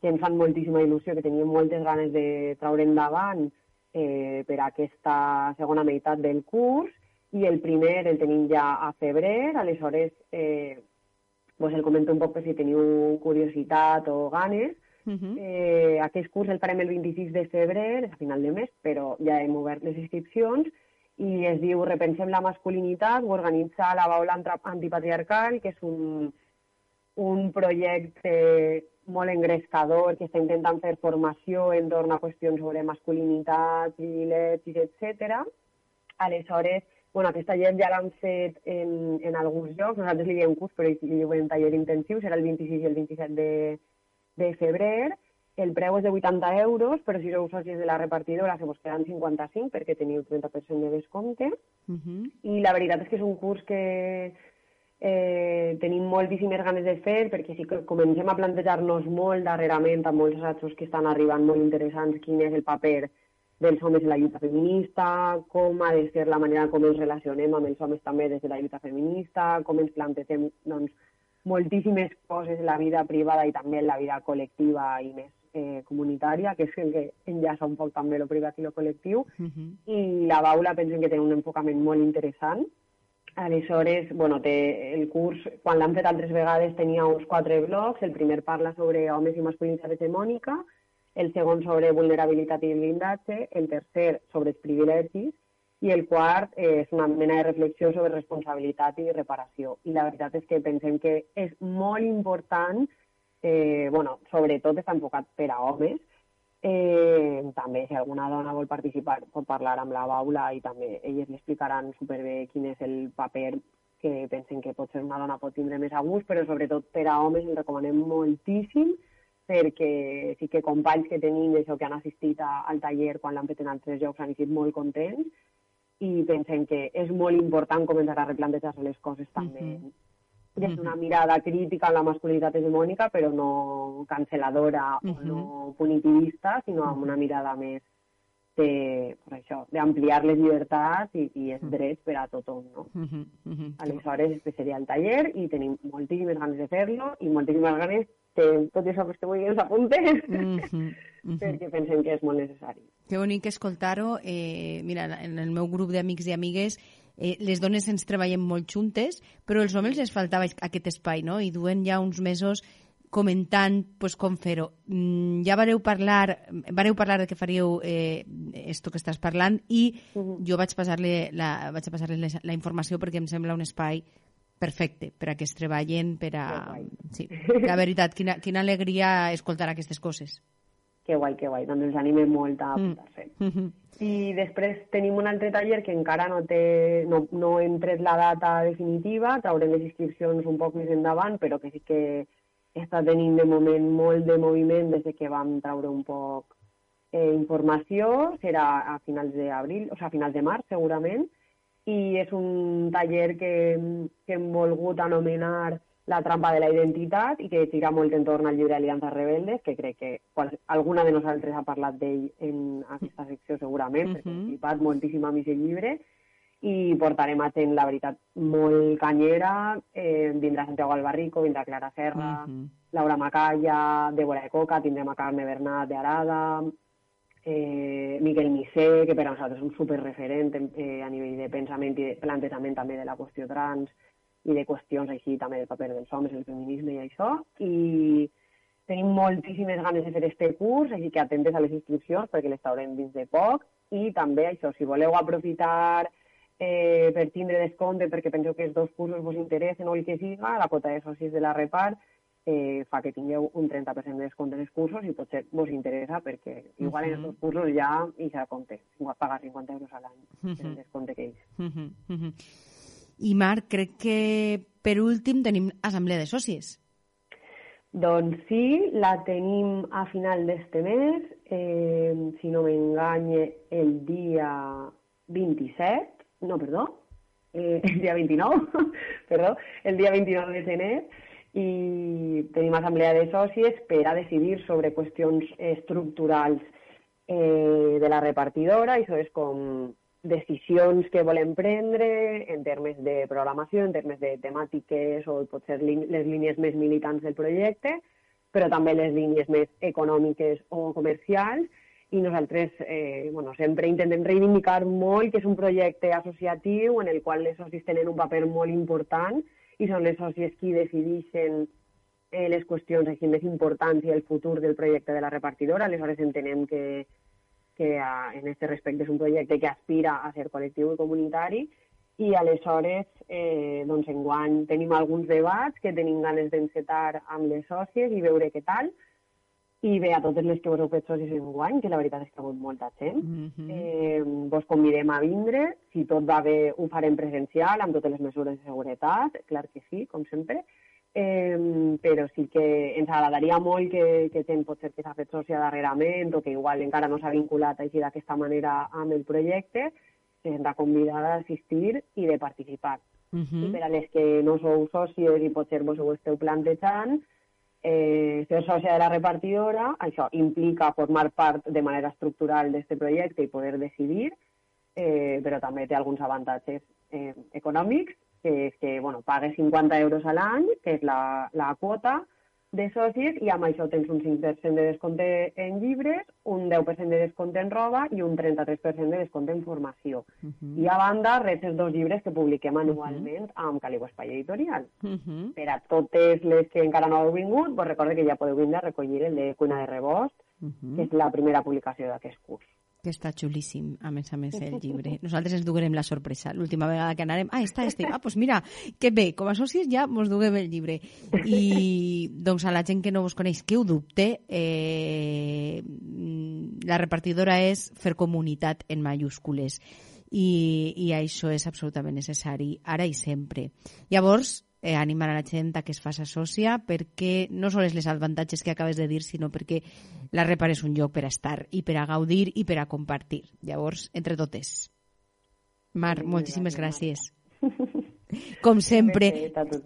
que ens fan moltíssima il·lusió, que teníem moltes ganes de traure endavant eh, per aquesta segona meitat del curs, i el primer el tenim ja a febrer, aleshores eh, pues el comento un poc per si teniu curiositat o ganes. Mm -hmm. Eh, aquest curs el farem el 26 de febrer, és a final de mes, però ja hem obert les inscripcions i es diu Repensem la masculinitat, ho organitza la Baula Antipatriarcal, que és un, un projecte molt engrescador que està intentant fer formació entorn a qüestions sobre masculinitat, privilegis, etc. Aleshores, bueno, aquest taller ja l'han fet en, en alguns llocs, nosaltres li diem curs, però li diuen taller intensiu, serà el 26 i el 27 de, de febrer. El preu és de 80 euros, però si sou socis de la repartidora se vos quedan 55 perquè teniu 30% de descompte. Mm -hmm. I la veritat és que és un curs que eh, tenim moltíssimes ganes de fer perquè sí que comencem a plantejar-nos molt darrerament amb molts assajos que estan arribant molt interessants quin és el paper dels homes en la lluita feminista, com ha de ser la manera com ens relacionem amb els homes també des de la lluita feminista, com ens plantegem doncs, moltíssimes coses en la vida privada i també en la vida col·lectiva i més eh, comunitària, que és el que enllaça un poc també el privat i el col·lectiu, Mm -hmm. i la Baula pensen que té un enfocament molt interessant. Aleshores, bueno, té el curs, quan l'han fet altres vegades, tenia uns quatre blocs. El primer parla sobre homes i masculinitat hegemònica, el segon sobre vulnerabilitat i blindatge, el tercer sobre els privilegis, i el quart eh, és una mena de reflexió sobre responsabilitat i reparació. I la veritat és que pensem que és molt important, eh, bueno, sobretot està enfocat per a homes, Eh, també, si alguna dona vol participar, pot parlar amb la Baula i també elles li explicaran superbé quin és el paper que pensen que potser una dona pot tindre més a gust, però sobretot per a homes el recomanem moltíssim perquè sí que companys que tenim d'això que han assistit a, al taller quan l'han fet en altres llocs han estat molt contents i pensen que és molt important començar a replantejar-se les coses també Mhm. des d'una mirada crítica a la masculinitat hegemònica, però no cancel·ladora o Mhm. no punitivista, sinó amb una mirada més de, per això, d'ampliar les llibertats i, i els drets per a tothom, no? Mm -hmm. Mm -hmm. Aleshores, seria el taller i tenim moltíssimes ganes de fer-lo i moltíssimes ganes que tot això que esteu dient s'apunte Mm -hmm. Mm -hmm. perquè pensem que és molt necessari. Que bonic escoltar-ho. Eh, mira, en el meu grup d'amics i amigues eh, les dones ens treballem molt juntes, però als homes les faltava aquest espai, no? I duen ja uns mesos comentant pues, com fer-ho. Mm, ja vareu parlar, vareu parlar de que faríeu eh, esto que estàs parlant i jo vaig passar-li la, vaig passar la, la informació perquè em sembla un espai perfecte per a que es treballen, per a... Sí, la veritat, quina, quina alegria escoltar aquestes coses. Que guai, que guai, doncs ens animem molt a apuntar-se. Mm -hmm. I després tenim un altre taller que encara no, té, no, no hem tret la data definitiva, traurem les inscripcions un poc més endavant, però que sí que està tenint de moment molt de moviment des de que vam traure un poc eh, informació, serà a finals d'abril, o sigui, a finals de març segurament, i és un taller que, que hem volgut anomenar La trampa de la identitat i que gira molt entorn al llibre Aliances Rebeldes, que crec que qual, alguna de nosaltres ha parlat d'ell en aquesta secció segurament, uh -huh. perquè he flipat moltíssim amb aquest llibre, i portarem a gent, la veritat, molt canyera. Eh, vindrà Santiago Albarrico, vindrà Clara Serra, uh -huh. Laura Macaya, Débora de Coca, tindrem a Carme Bernat de Arada, eh, Miquel Misé, que per a nosaltres és un superreferent eh, a nivell de pensament i de plantejament també de la qüestió trans i de qüestions així també del paper dels homes, el feminisme i això. I tenim moltíssimes ganes de fer este curs, així que atentes a les inscripcions perquè les traurem dins de poc. I també això, si voleu aprofitar eh, per tindre descompte perquè penseu que els dos cursos vos interessen o el que siga, la quota de socis de la repart eh, fa que tingueu un 30% de descompte en els cursos i potser vos interessa perquè igual uh -huh. en els cursos ja hi serà compte, pagar 50 euros a l'any uh -huh. el descompte que ells. Uh -huh. Uh -huh. I Marc, crec que per últim tenim assemblea de socis. Doncs sí, la tenim a final d'este mes, eh, si no m'enganye, el dia 27, no, perdó, eh, el dia 29, perdó, el dia 29 de gener, i tenim assemblea de socis per a decidir sobre qüestions estructurals eh, de la repartidora, això és com decisions que volem prendre en termes de programació, en termes de temàtiques o potser les línies més militants del projecte, però també les línies més econòmiques o comercials. I nosaltres eh, bueno, sempre intentem reivindicar molt que és un projecte associatiu en el qual les socis tenen un paper molt important i són les sòcies qui decideixen eh, les qüestions així més importants i el futur del projecte de la repartidora. Aleshores entenem que, que a, en aquest respecte és un projecte que aspira a ser col·lectiu i comunitari i aleshores eh, doncs enguany tenim alguns debats que tenim ganes d'encetar amb les sòcies i veure què tal i bé, a totes les que fet socis en guany, que la veritat és que ha hagut molta gent. Mm -hmm. eh, vos convidem a vindre, si tot va bé ho farem presencial, amb totes les mesures de seguretat, clar que sí, com sempre, eh, però sí que ens agradaria molt que, que gent potser que s'ha fet sòcia darrerament o que igual encara no s'ha vinculat així d'aquesta manera amb el projecte, que ens ha convidat a assistir i de participar. Mm -hmm. I per a les que no sou sòcies i potser vos ho esteu plantejant, eh, ser sòcia de la repartidora, això implica formar part de manera estructural d'aquest projecte i poder decidir, eh, però també té alguns avantatges eh, econòmics, que és que bueno, pagues 50 euros a l'any, que és la, la quota, de socis i amb això tens un 5% de descompte en llibres, un 10% de descompte en roba i un 33% de descompte en formació. Uh -huh. I a banda, reps els dos llibres que publiquem anualment uh -huh. amb Caliu Espai Editorial. Uh -huh. Per a totes les que encara no heu vingut, vos recorde que ja podeu vindre a recollir el de Cuina de Rebost, uh -huh. que és la primera publicació d'aquest curs que està xulíssim, a més a més, el llibre. Nosaltres ens duguem la sorpresa. L'última vegada que anàrem, ah, està este. Ah, doncs pues mira, que bé, com a socis ja mos duguem el llibre. I, doncs, a la gent que no vos coneix, que ho dubte, eh, la repartidora és fer comunitat en mayúscules. I, i això és absolutament necessari, ara i sempre. Llavors, eh, animar a la gent a que es faci sòcia perquè no sols les avantatges que acabes de dir, sinó perquè la Repar és un lloc per a estar i per a gaudir i per a compartir. Llavors, entre totes. Mar, moltíssimes gràcies. Com sempre,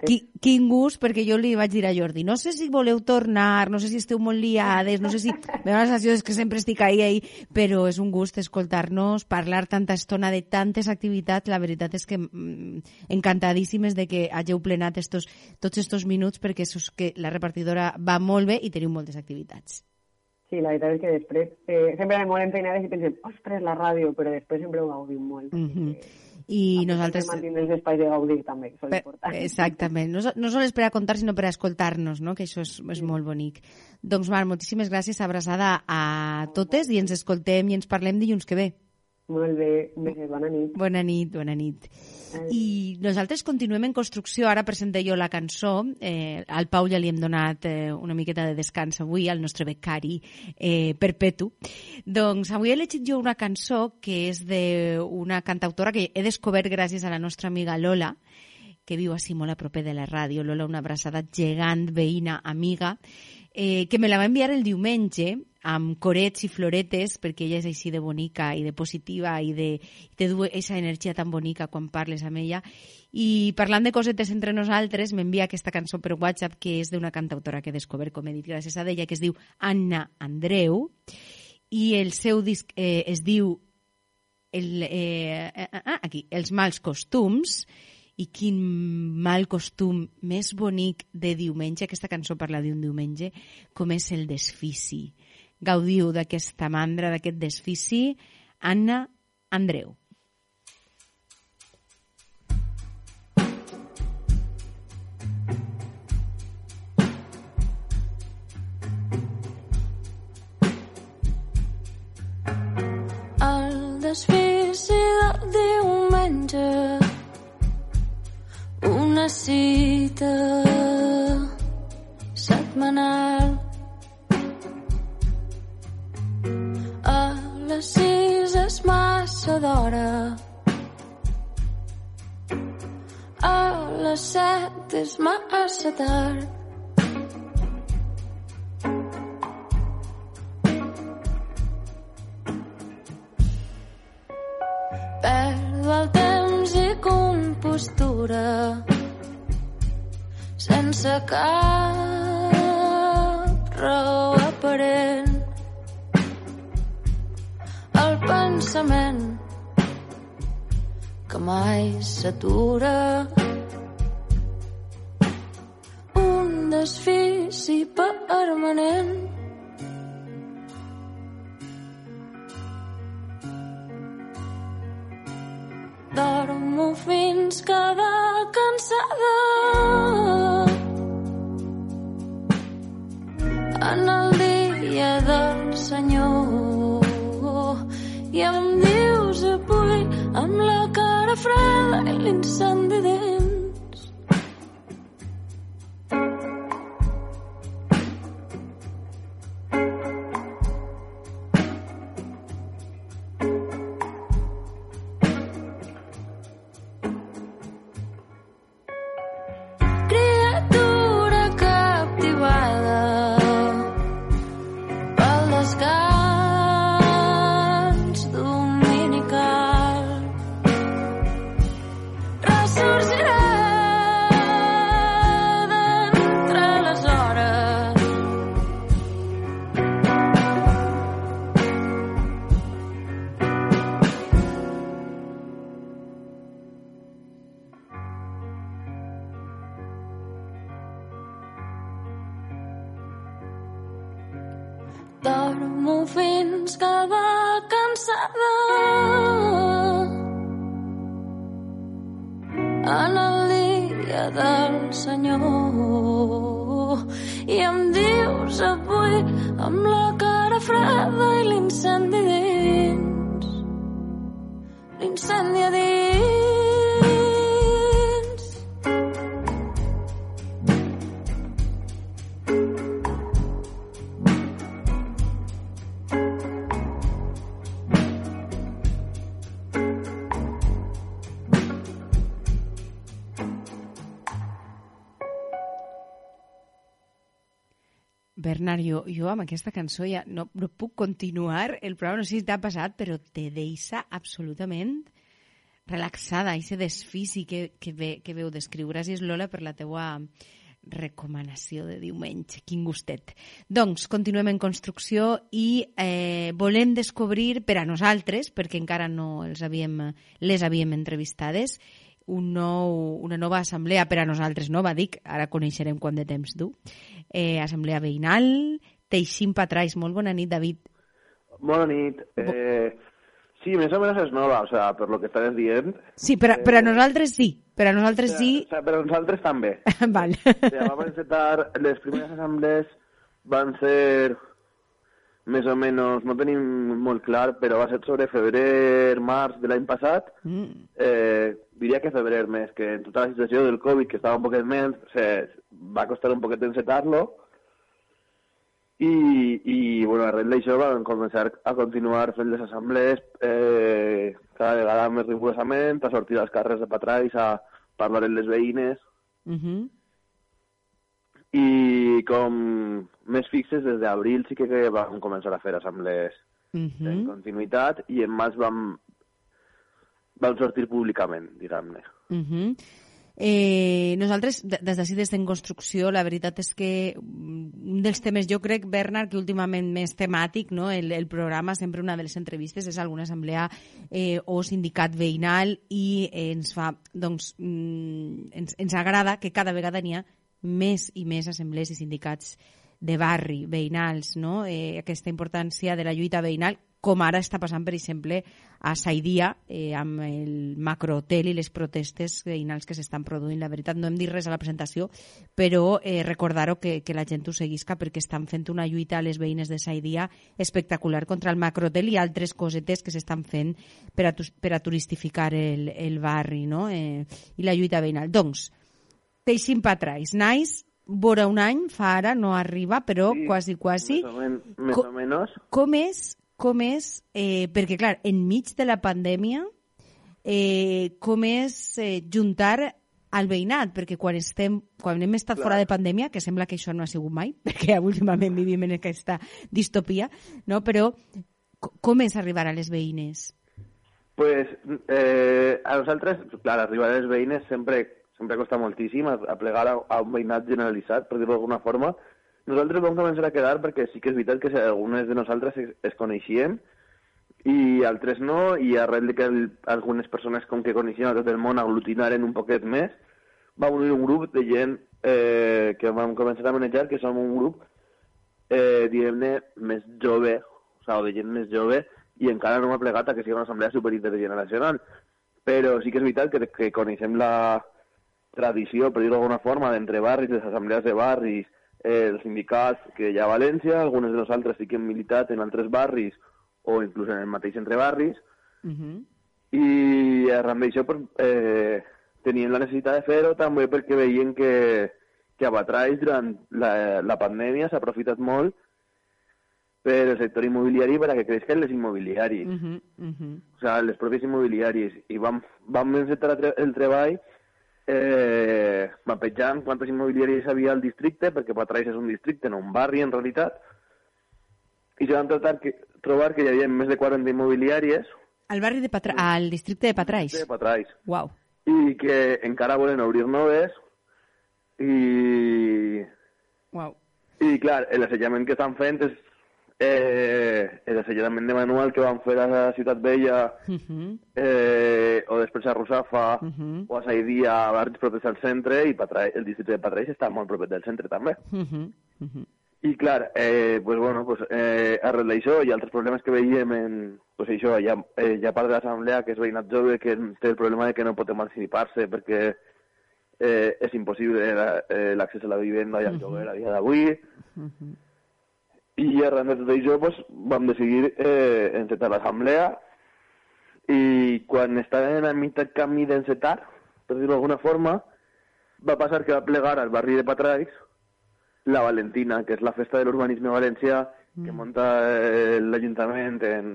qui, quin gust, perquè jo li vaig dir a Jordi, no sé si voleu tornar, no sé si esteu molt liades, no sé si... Me la sensació que sempre estic ahí, ahí, però és un gust escoltar-nos, parlar tanta estona de tantes activitats. La veritat és que mm, encantadíssimes de que hàgiu plenat estos, tots estos minuts, perquè és que la repartidora va molt bé i teniu moltes activitats. Sí, la veritat és que després eh, sempre anem molt empeinades i pensem, ostres, la ràdio, però després sempre ho gaudim molt. Mm -hmm. Que i nosaltres... Mantindre els espais de gaudir també, que és important. Exactament, no, no sols per a contar, sinó per a escoltar-nos, no? que això és, és sí. molt bonic. Doncs, Marc, moltíssimes gràcies, abraçada a totes i ens escoltem i ens parlem dilluns que ve. Molt bé, bona nit. Bona nit, bona nit. I nosaltres continuem en construcció. Ara presenté jo la cançó. Eh, al Pau ja li hem donat eh, una miqueta de descans avui, al nostre becari eh, perpetu. Doncs avui he llegit jo una cançó que és d'una cantautora que he descobert gràcies a la nostra amiga Lola, que viu així molt a proper de la ràdio. Lola, una abraçada gegant, veïna, amiga, eh, que me la va enviar el diumenge amb corets i floretes, perquè ella és així de bonica i de positiva i de, i té aquesta energia tan bonica quan parles amb ella. I parlant de cosetes entre nosaltres, m'envia aquesta cançó per WhatsApp que és d'una cantautora que he descobert, com he dit, gràcies a ella, que es diu Anna Andreu, i el seu disc eh, es diu el, eh, ah, aquí, Els mals costums, i quin mal costum més bonic de diumenge, aquesta cançó parla d'un diumenge, com és el desfici. Gaudiu d'aquesta mandra, d'aquest desfici, Anna Andreu. El desfici del diumenge una cita setmanal massa d'hora a les set és massa tard Perdo el temps i compostura sense cap raó aparent. El pensament mai s'atura. Un desfici permanent frail insandide jo, jo amb aquesta cançó ja no, no puc continuar el programa, no sé si t'ha passat, però te deixa absolutament relaxada, i se desfici que, que, ve, que veu descriure. Gràcies, Lola, per la teua recomanació de diumenge. Quin gustet. Doncs, continuem en construcció i eh, volem descobrir per a nosaltres, perquè encara no els havíem, les havíem entrevistades, un nou, una nova assemblea per a nosaltres nova, dic, ara coneixerem quant de temps du. Eh, assemblea veïnal, Teixim Patrais. Molt bona nit, David. Bona nit. Eh, sí, més o menys és nova, o sea, per lo que estàs dient. Sí, per a, per a nosaltres sí. Per a nosaltres sí. O sea, per a nosaltres també. Val. O sea, vam encetar, les primeres assemblees van ser més o menys, no tenim molt clar, però va ser sobre febrer, març de l'any passat. Mm. Eh, diria que febrer més, que en tota la situació del Covid, que estava un poquet menys, se, va costar un poquet encetar-lo. I, i bueno, arrel d'això vam començar a continuar fent les assemblees eh, cada vegada més rigorosament, a sortir als carrers de Patrais, a parlar amb les veïnes, Uh -huh. I com més fixes des d'abril sí que vam començar a fer assemblees Uh en continuïtat i en maig vam, vam sortir públicament, diguem-ne. Uh -huh. eh, nosaltres, de- des d'ací, des d'en construcció, la veritat és que mm, un dels temes, jo crec, Bernard, que últimament més temàtic, no? el, el programa, sempre una de les entrevistes, és alguna assemblea eh, o sindicat veïnal i eh, ens fa, doncs, mm, ens, ens agrada que cada vegada n'hi ha més i més assemblees i sindicats de barri, veïnals, no? eh, aquesta importància de la lluita veïnal, com ara està passant, per exemple, a Saidia, eh, amb el macrohotel i les protestes veïnals que s'estan produint. La veritat, no hem dit res a la presentació, però eh, recordar-ho que, que la gent ho seguisca perquè estan fent una lluita a les veïnes de Saidia espectacular contra el macrohotel i altres cosetes que s'estan fent per a, per a turistificar el, el barri no? eh, i la lluita veïnal. Doncs, Teixim Patrais, nice, vora un any, fa ara, no arriba, però Sí, quasi, quasi. Més o, men més Co- o menys. Com és, com és eh, perquè clar, enmig de la pandèmia, eh, com és eh, juntar al veïnat, perquè quan estem, quan hem estat Clar. fora de pandèmia, que sembla que això no ha sigut mai, perquè últimament vivim en aquesta distopia, no? però co- com és arribar a les veïnes? pues, eh, a nosaltres, clar, arribar a les veïnes sempre, sempre costa moltíssim a, a plegar a, un veïnat generalitzat, per dir-ho d'alguna forma. Nosaltres vam començar a quedar perquè sí que és veritat que algunes de nosaltres es, es coneixien i altres no, i arrel de que el, algunes persones com que coneixien a tot el món aglutinaren un poquet més, va unir un grup de gent eh, que vam començar a manejar, que som un grup, eh, diguem-ne, més jove, o, sigui, de gent més jove, i encara no m'ha plegat a que sigui una assemblea superintergeneracional. Però sí que és veritat que, que coneixem la tradició, per dir-ho d'alguna forma, d'entre barris, les assemblees de barris, eh, els sindicats que hi ha a València, algunes de nosaltres sí que hem militat en altres barris o inclús en el mateix entre barris, Uh -huh. i arran d'això pues, eh, tenien la necessitat de fer-ho també perquè veien que, que a Batraix durant la, la pandèmia s'ha aprofitat molt per el sector immobiliari per a que creixen les immobiliaris, Uh -huh. Uh -huh. o sigui, les pròpies immobiliaris, i vam, vam encetar el treball eh, mapejant quantes immobiliàries havia al districte, perquè Batraix és un districte, no un barri en realitat, i se van tratar que, trobar que hi havia més de 40 immobiliàries Al barri de Patra... al districte de Patrais. de Batraix. Uau. i que encara volen obrir noves i, Uau. i clar, l'assetjament que estan fent és eh, l'assetjament de manual que van fer a la Ciutat Vella Uh -huh. eh, o després a Rusafa Uh -huh. o a Saidia, a barris propers al centre i Patrai, el districte de Patraix està molt proper del centre també. Uh -huh. Uh -huh. I clar, eh, pues, bueno, pues, eh, arrel d'això i altres problemes que veiem en, pues, això, hi ha, eh, hi ha part de l'assemblea que és veïnat jove que té el problema de que no pot emancipar-se perquè eh, és impossible la- eh, l'accés a la vivenda i al lloguer a dia d'avui. I arran de tot això pues, vam decidir eh, encetar l'assemblea. I quan estàvem a mitjà camí d'encetar, per dir-ho d'alguna forma, va passar que va plegar al barri de Patraix la Valentina, que és la festa de l'urbanisme valencià que munta eh, l'Ajuntament en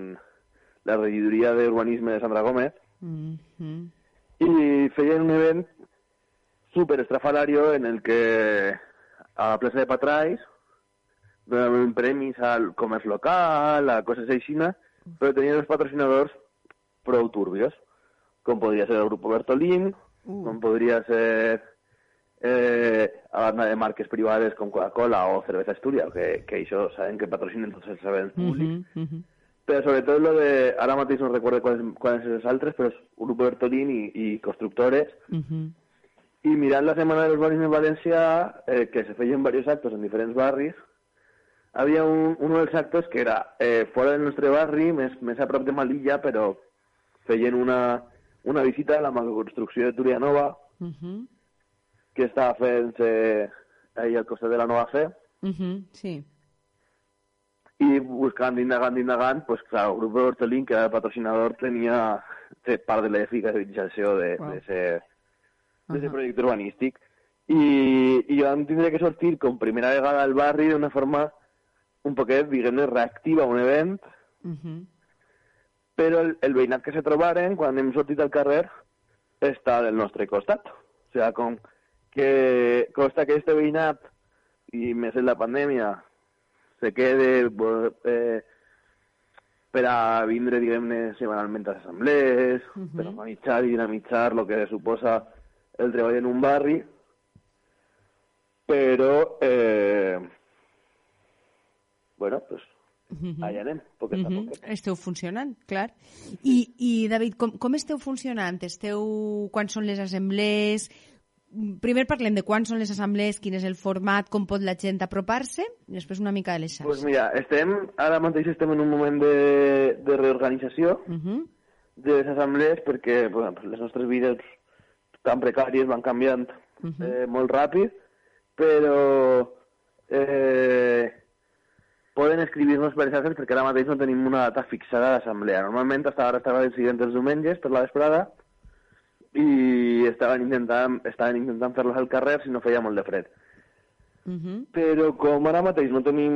la regidoria d'urbanisme de Sandra Gómez. Uh -huh. i feien un event super estrafalario en el que a la plaça de Patraix donaven premis al comerç local, a coses així, però tenien els patrocinadors prou turbios, com podria ser el grup Bertolín, com podria ser eh, a banda de marques privades com Coca-Cola o Cervesa Astúria, que, que això sabem que patrocinen tots els events públics, Uh -huh. però sobretot lo de, ara mateix no recordo quals són els altres, però és Grupo Bertolín i, i Constructores, Uh -huh. i mirant la Setmana de l'Urbanisme Valencià, eh, que se feien diversos actos en diferents barris, havia un, un dels actos que era eh, fora del nostre barri, més, més a prop de Malilla, però feien una, una visita a la macroconstrucció de Turianova, Uh -huh. que estava fent-se ahí al costat de la Nova Fe, Uh -huh. Sí. i buscant, indagant, indagant, pues clar, el grup de Hortolín, que era el patrocinador, tenia part de l'eficalització de, Wow. de ese, de ese Ajá. projecte urbanístic. I, I vam tindre que sortir com primera vegada al barri d'una forma un poquet, diguem-ne, reactiva un event, Uh -huh. però el, el veïnat que se trobaren, quan hem sortit al carrer, està del nostre costat. O sigui, com que costa que este veïnat i més en la pandèmia, se quede eh, per a vindre, diguem-ne, setmanalment a les assemblees, per a organitzar i dinamitzar el que suposa el treball en un barri, però, eh, bueno, pues, allà anem, poquet a Mhm. poquet. Esteu funcionant, clar. I, i David, com, com esteu funcionant? Esteu... Quan són les assemblees? Primer parlem de quan són les assemblees, quin és el format, com pot la gent apropar-se, i després una mica de les Pues xarxes. mira, estem, ara mateix estem en un moment de, de reorganització Mhm. de les assemblees perquè bueno, pues les nostres vides tan precàries van canviant eh, molt ràpid, però eh, poden escriure-nos per xarxes perquè ara mateix no tenim una data fixada d'assemblea. Normalment hasta ara estava decidint els diumenges per la vesprada i estaven intentant, estaven intentant fer-los al carrer si no feia molt de fred. Mhm. Però com ara mateix no tenim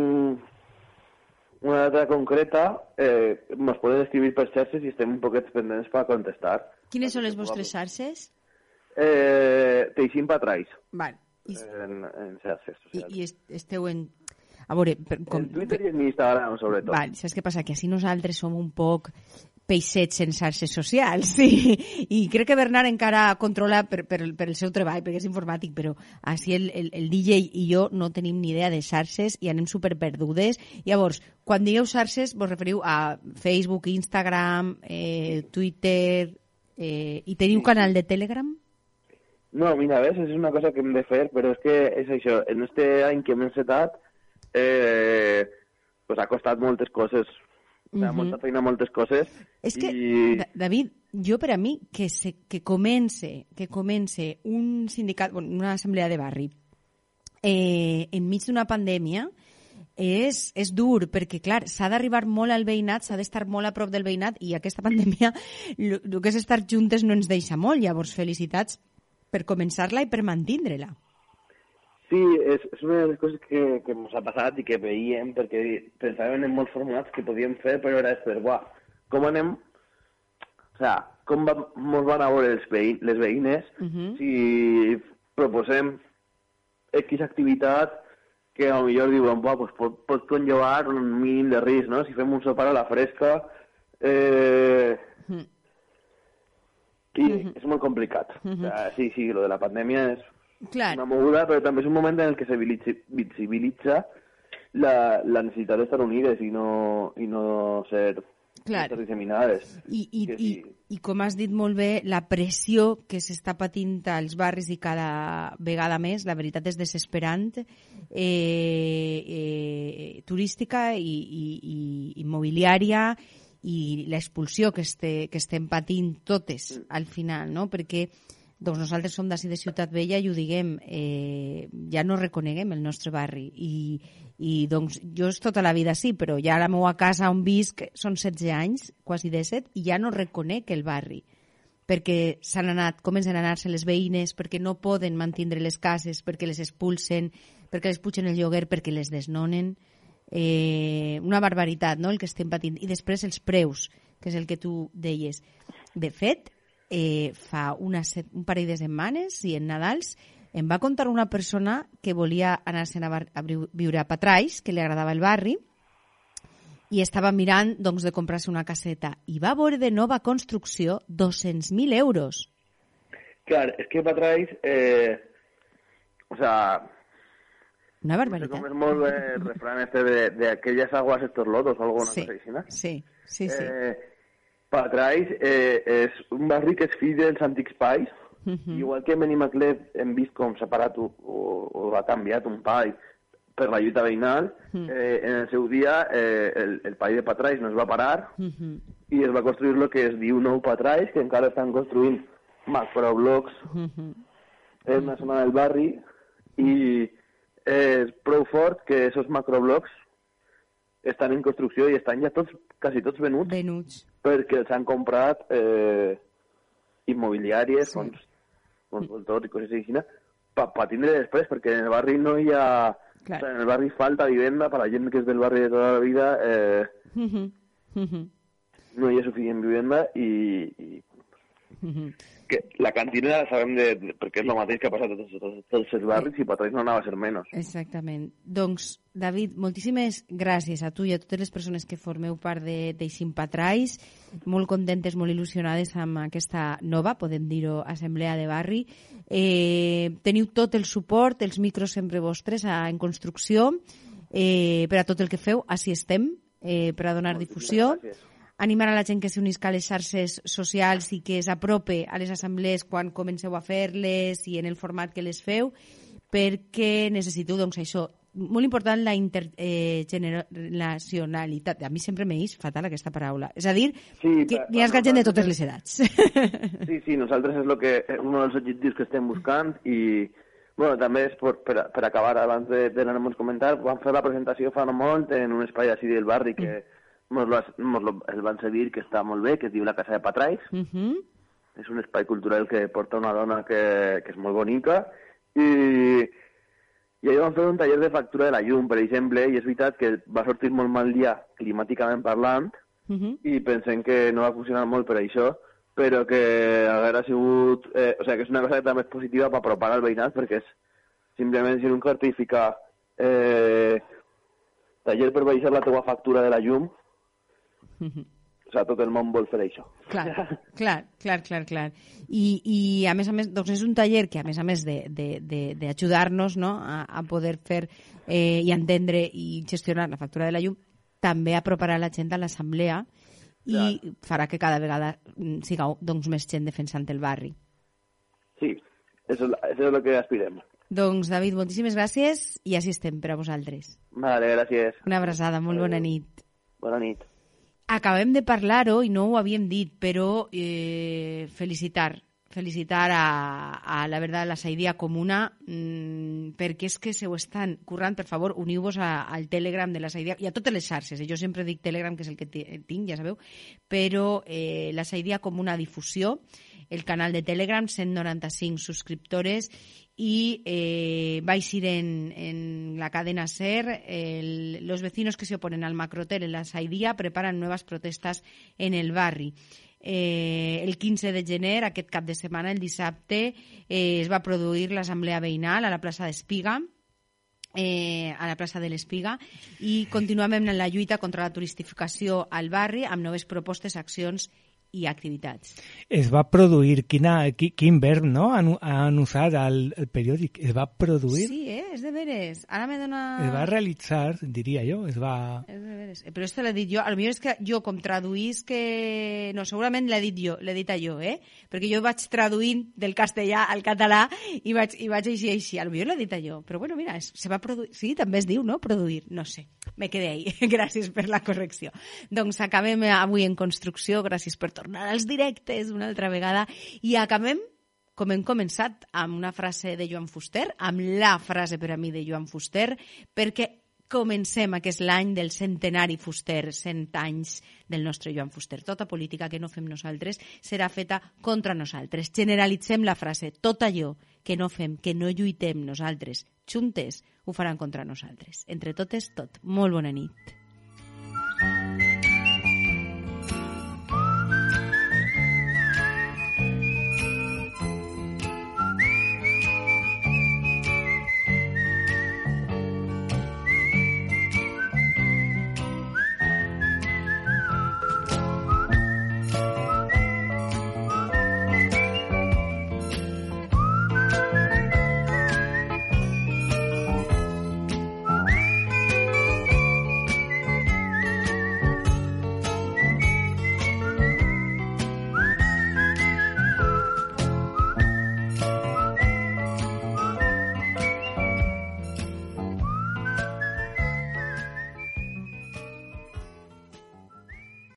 una data concreta, eh, ens poden escriure per xarxes i estem un poquet pendents per contestar. Quines són les vostres xarxes? Eh, Teixim Patrais Val. I, en, en xarxes i, socials. i est- esteu en... A veure, per, com, En Twitter i en Instagram, sobretot. Val, saps què passa? Que així nosaltres som un poc peixets en xarxes socials, sí. I crec que Bernard encara controla per, per, per el seu treball, perquè és informàtic, però així el, el, el DJ i jo no tenim ni idea de xarxes i anem super perdudes. Llavors, quan digueu xarxes, vos referiu a Facebook, Instagram, eh, Twitter... Eh, I teniu canal de Telegram? No, mira, ves, és una cosa que hem de fer, però és que és això, en este any que hem encetat, eh, pues ha costat moltes coses, o sigui, Mhm. molta feina, moltes coses, És que, i... Da- David, jo per a mi, que, se, que comence, que comence un sindicat, bueno, una assemblea de barri, eh, enmig d'una pandèmia, és, és dur, perquè, clar, s'ha d'arribar molt al veïnat, s'ha d'estar molt a prop del veïnat, i aquesta pandèmia, el que és estar juntes no ens deixa molt. Llavors, felicitats per començar-la i per mantindre-la. Sí, és, és una de les coses que, que ens ha passat i que veiem, perquè pensàvem en molts formats que podíem fer, però era per, buah, com anem... O sea, com va, mos van a veure els veïn, les veïnes Mhm. si proposem X activitat que a lo millor diuen, buah, pues pot, pot conllevar un mínim de risc, no? Si fem un sopar a la fresca... Eh, Mhm. i és molt complicat. O sea, sí, sí, lo de la pandèmia és Clar, una moguda, però també és un moment en el que se visibilitza, la, la necessitat d'estar unides i no, i no ser, Clar. disseminades. I, i, Que i, sí. I com has dit molt bé, la pressió que s'està patint als barris i cada vegada més, la veritat és desesperant, eh, eh, turística i, i, i immobiliària i l'expulsió que, este, que estem patint totes al final, no? perquè doncs nosaltres som d'ací de Ciutat Vella i ho diguem, eh, ja no reconeguem el nostre barri i, i doncs jo és tota la vida sí, però ja la meva casa on visc són 16 anys, quasi 17, i ja no reconec el barri perquè s'han anat, comencen a anar-se les veïnes, perquè no poden mantindre les cases, perquè les expulsen, perquè les pugen el lloguer, perquè les desnonen. Eh, una barbaritat, no?, el que estem patint. I després els preus, que és el que tu deies. De fet, eh, fa una set, un parell de setmanes, i en Nadals, em va contar una persona que volia anar-se'n a, a viu- viure a Patrais, que li agradava el barri, i estava mirant doncs, de comprar-se una caseta i va veure de nova construcció 200.000 euros. Clar, és que Patrais, eh, o sea, Una no sé barbaritat. com és molt el refrán este de, de aquelles aguas estos lodos o alguna Sí, cosa així, no? sí, sí, sí. Eh, Patrais eh, és un barri que és fill dels antics pais, Mhm. igual que Benimaclet hem vist com s'ha parat o, o, o ha canviat un pai per la lluita veïnal, Mm. eh, en el seu dia eh, el, el pai de Patrais no es va parar Mhm, i es va construir el que es diu Nou Patrais, que encara estan construint macroblocs mhm. en una zona del barri i és prou fort que esos macroblocs estan en construcció i estan ja tots, quasi tots venuts Venuts. Perquè els han comprat eh, immobiliàries, Sí. fons, fons voltors i coses així, per pa tindre després, perquè en el barri no hi ha... Clar. O sea, en el barri falta vivenda per a la gent que és del barri de tota la vida, eh, Mhm, mhm. no hi ha suficient vivenda i, i que la cantina la sabem de, de, perquè és el mateix que ha passat a tots, tots, tots els barris i Patrís no anava a ser menys. Exactament. Doncs, David, moltíssimes gràcies a tu i a totes les persones que formeu part de d'Eixim Patrais, molt contentes, molt il·lusionades amb aquesta nova, podem dir-ho, assemblea de barri. Eh, teniu tot el suport, els micros sempre vostres a, en construcció, eh, per a tot el que feu, així estem, eh, per a donar difusió. Gràcies. Animar a la gent que s'unisca a les xarxes socials i que s'aprope a les assemblees quan comenceu a fer-les i en el format que les feu, perquè necessiteu, doncs, això, molt important la intergeneracionalitat. A mi sempre m'eix fatal aquesta paraula. És a dir, Sí, que n'hi ha gent de totes les edats. Sí, sí, nosaltres és lo que, és un dels objectius que estem buscant i bueno, també és per, per, per acabar abans de, de anar-nos comentar, vam fer la presentació fa no molt en un espai així del barri que mos lo, mos lo, el van cedir, que està molt bé, que es diu la Casa de Patrais. Mhm. És un espai cultural que porta una dona que, que és molt bonica i, i ahir vam fer un taller de factura de la llum, per exemple, i és veritat que va sortir molt mal dia climàticament parlant Mhm. i pensem que no va funcionar molt per això, però que haguera sigut... Eh, o sigui, que és una cosa que també és positiva per apropar al veïnat, perquè és simplement si un cartell fica eh, taller per baixar la teua factura de la llum, Mhm. o sigui, tot el món vol fer això. Clar, clar, clar, clar, clar. I, I a més a més, doncs és un taller que a més a més d'ajudar-nos no, a, a poder fer eh, i entendre i gestionar la factura de la llum, també aproparà la gent a l'assemblea i farà que cada vegada mm, sigueu doncs, més gent defensant el barri. Sí, eso és el que aspirem. Doncs, David, moltíssimes gràcies i així estem per a vosaltres. Vale, gràcies. Una abraçada, molt bona nit. Bona nit. Acabem de parlar-ho i no ho havíem dit, però eh, felicitar felicitar a, a la verdad la Saidia Comuna mmm, perquè és que se ho estan currant, per favor, uniu-vos al Telegram de la Saidia i a totes les xarxes, eh? jo sempre dic Telegram que és el que ti- tinc, ja sabeu, però eh, la Saidia Comuna Difusió, el canal de Telegram, 195 subscriptores y eh, vais a ir en, en la cadena SER. el- los vecinos que se oponen al macrotel en la Saidía preparan nuevas protestas en el barri. Eh, el 15 de gener, aquest cap de setmana, el dissabte, eh, es va produir l'assemblea veïnal a la plaça d'Espiga, eh, a la plaça de l'Espiga i continuem amb la lluita contra la turistificació al barri amb noves propostes, accions i activitats. Es va produir, quina, qui- quin verb no? han, han usat al, al periòdic, es va produir, Sí, eh? És de veres. Ara me dona... es va realitzar, diria jo, es va... És de veres. Eh, Però este l'he dit jo. Millor és que jo, com traduís que... No, segurament l'he dit jo, l'he dit a jo, eh? Perquè jo vaig traduint del castellà al català i vaig, i vaig així, així. Millor l'he dit a jo. Però bueno, mira, es, se va produir... Sí, també es diu, no? Produir. No sé. Me quedé ahí. gràcies per la correcció. Doncs acabem avui en construcció. Gràcies per tornar als directes una altra vegada. I acabem com hem començat amb una frase de Joan Fuster, amb la frase per a mi de Joan Fuster, perquè comencem aquest l'any del centenari Fuster, 100 anys del nostre Joan Fuster. Tota política que no fem nosaltres serà feta contra nosaltres. Generalitzem la frase, tot allò que no fem, que no lluitem nosaltres, juntes, ho faran contra nosaltres. Entre totes, tot. Molt bona nit.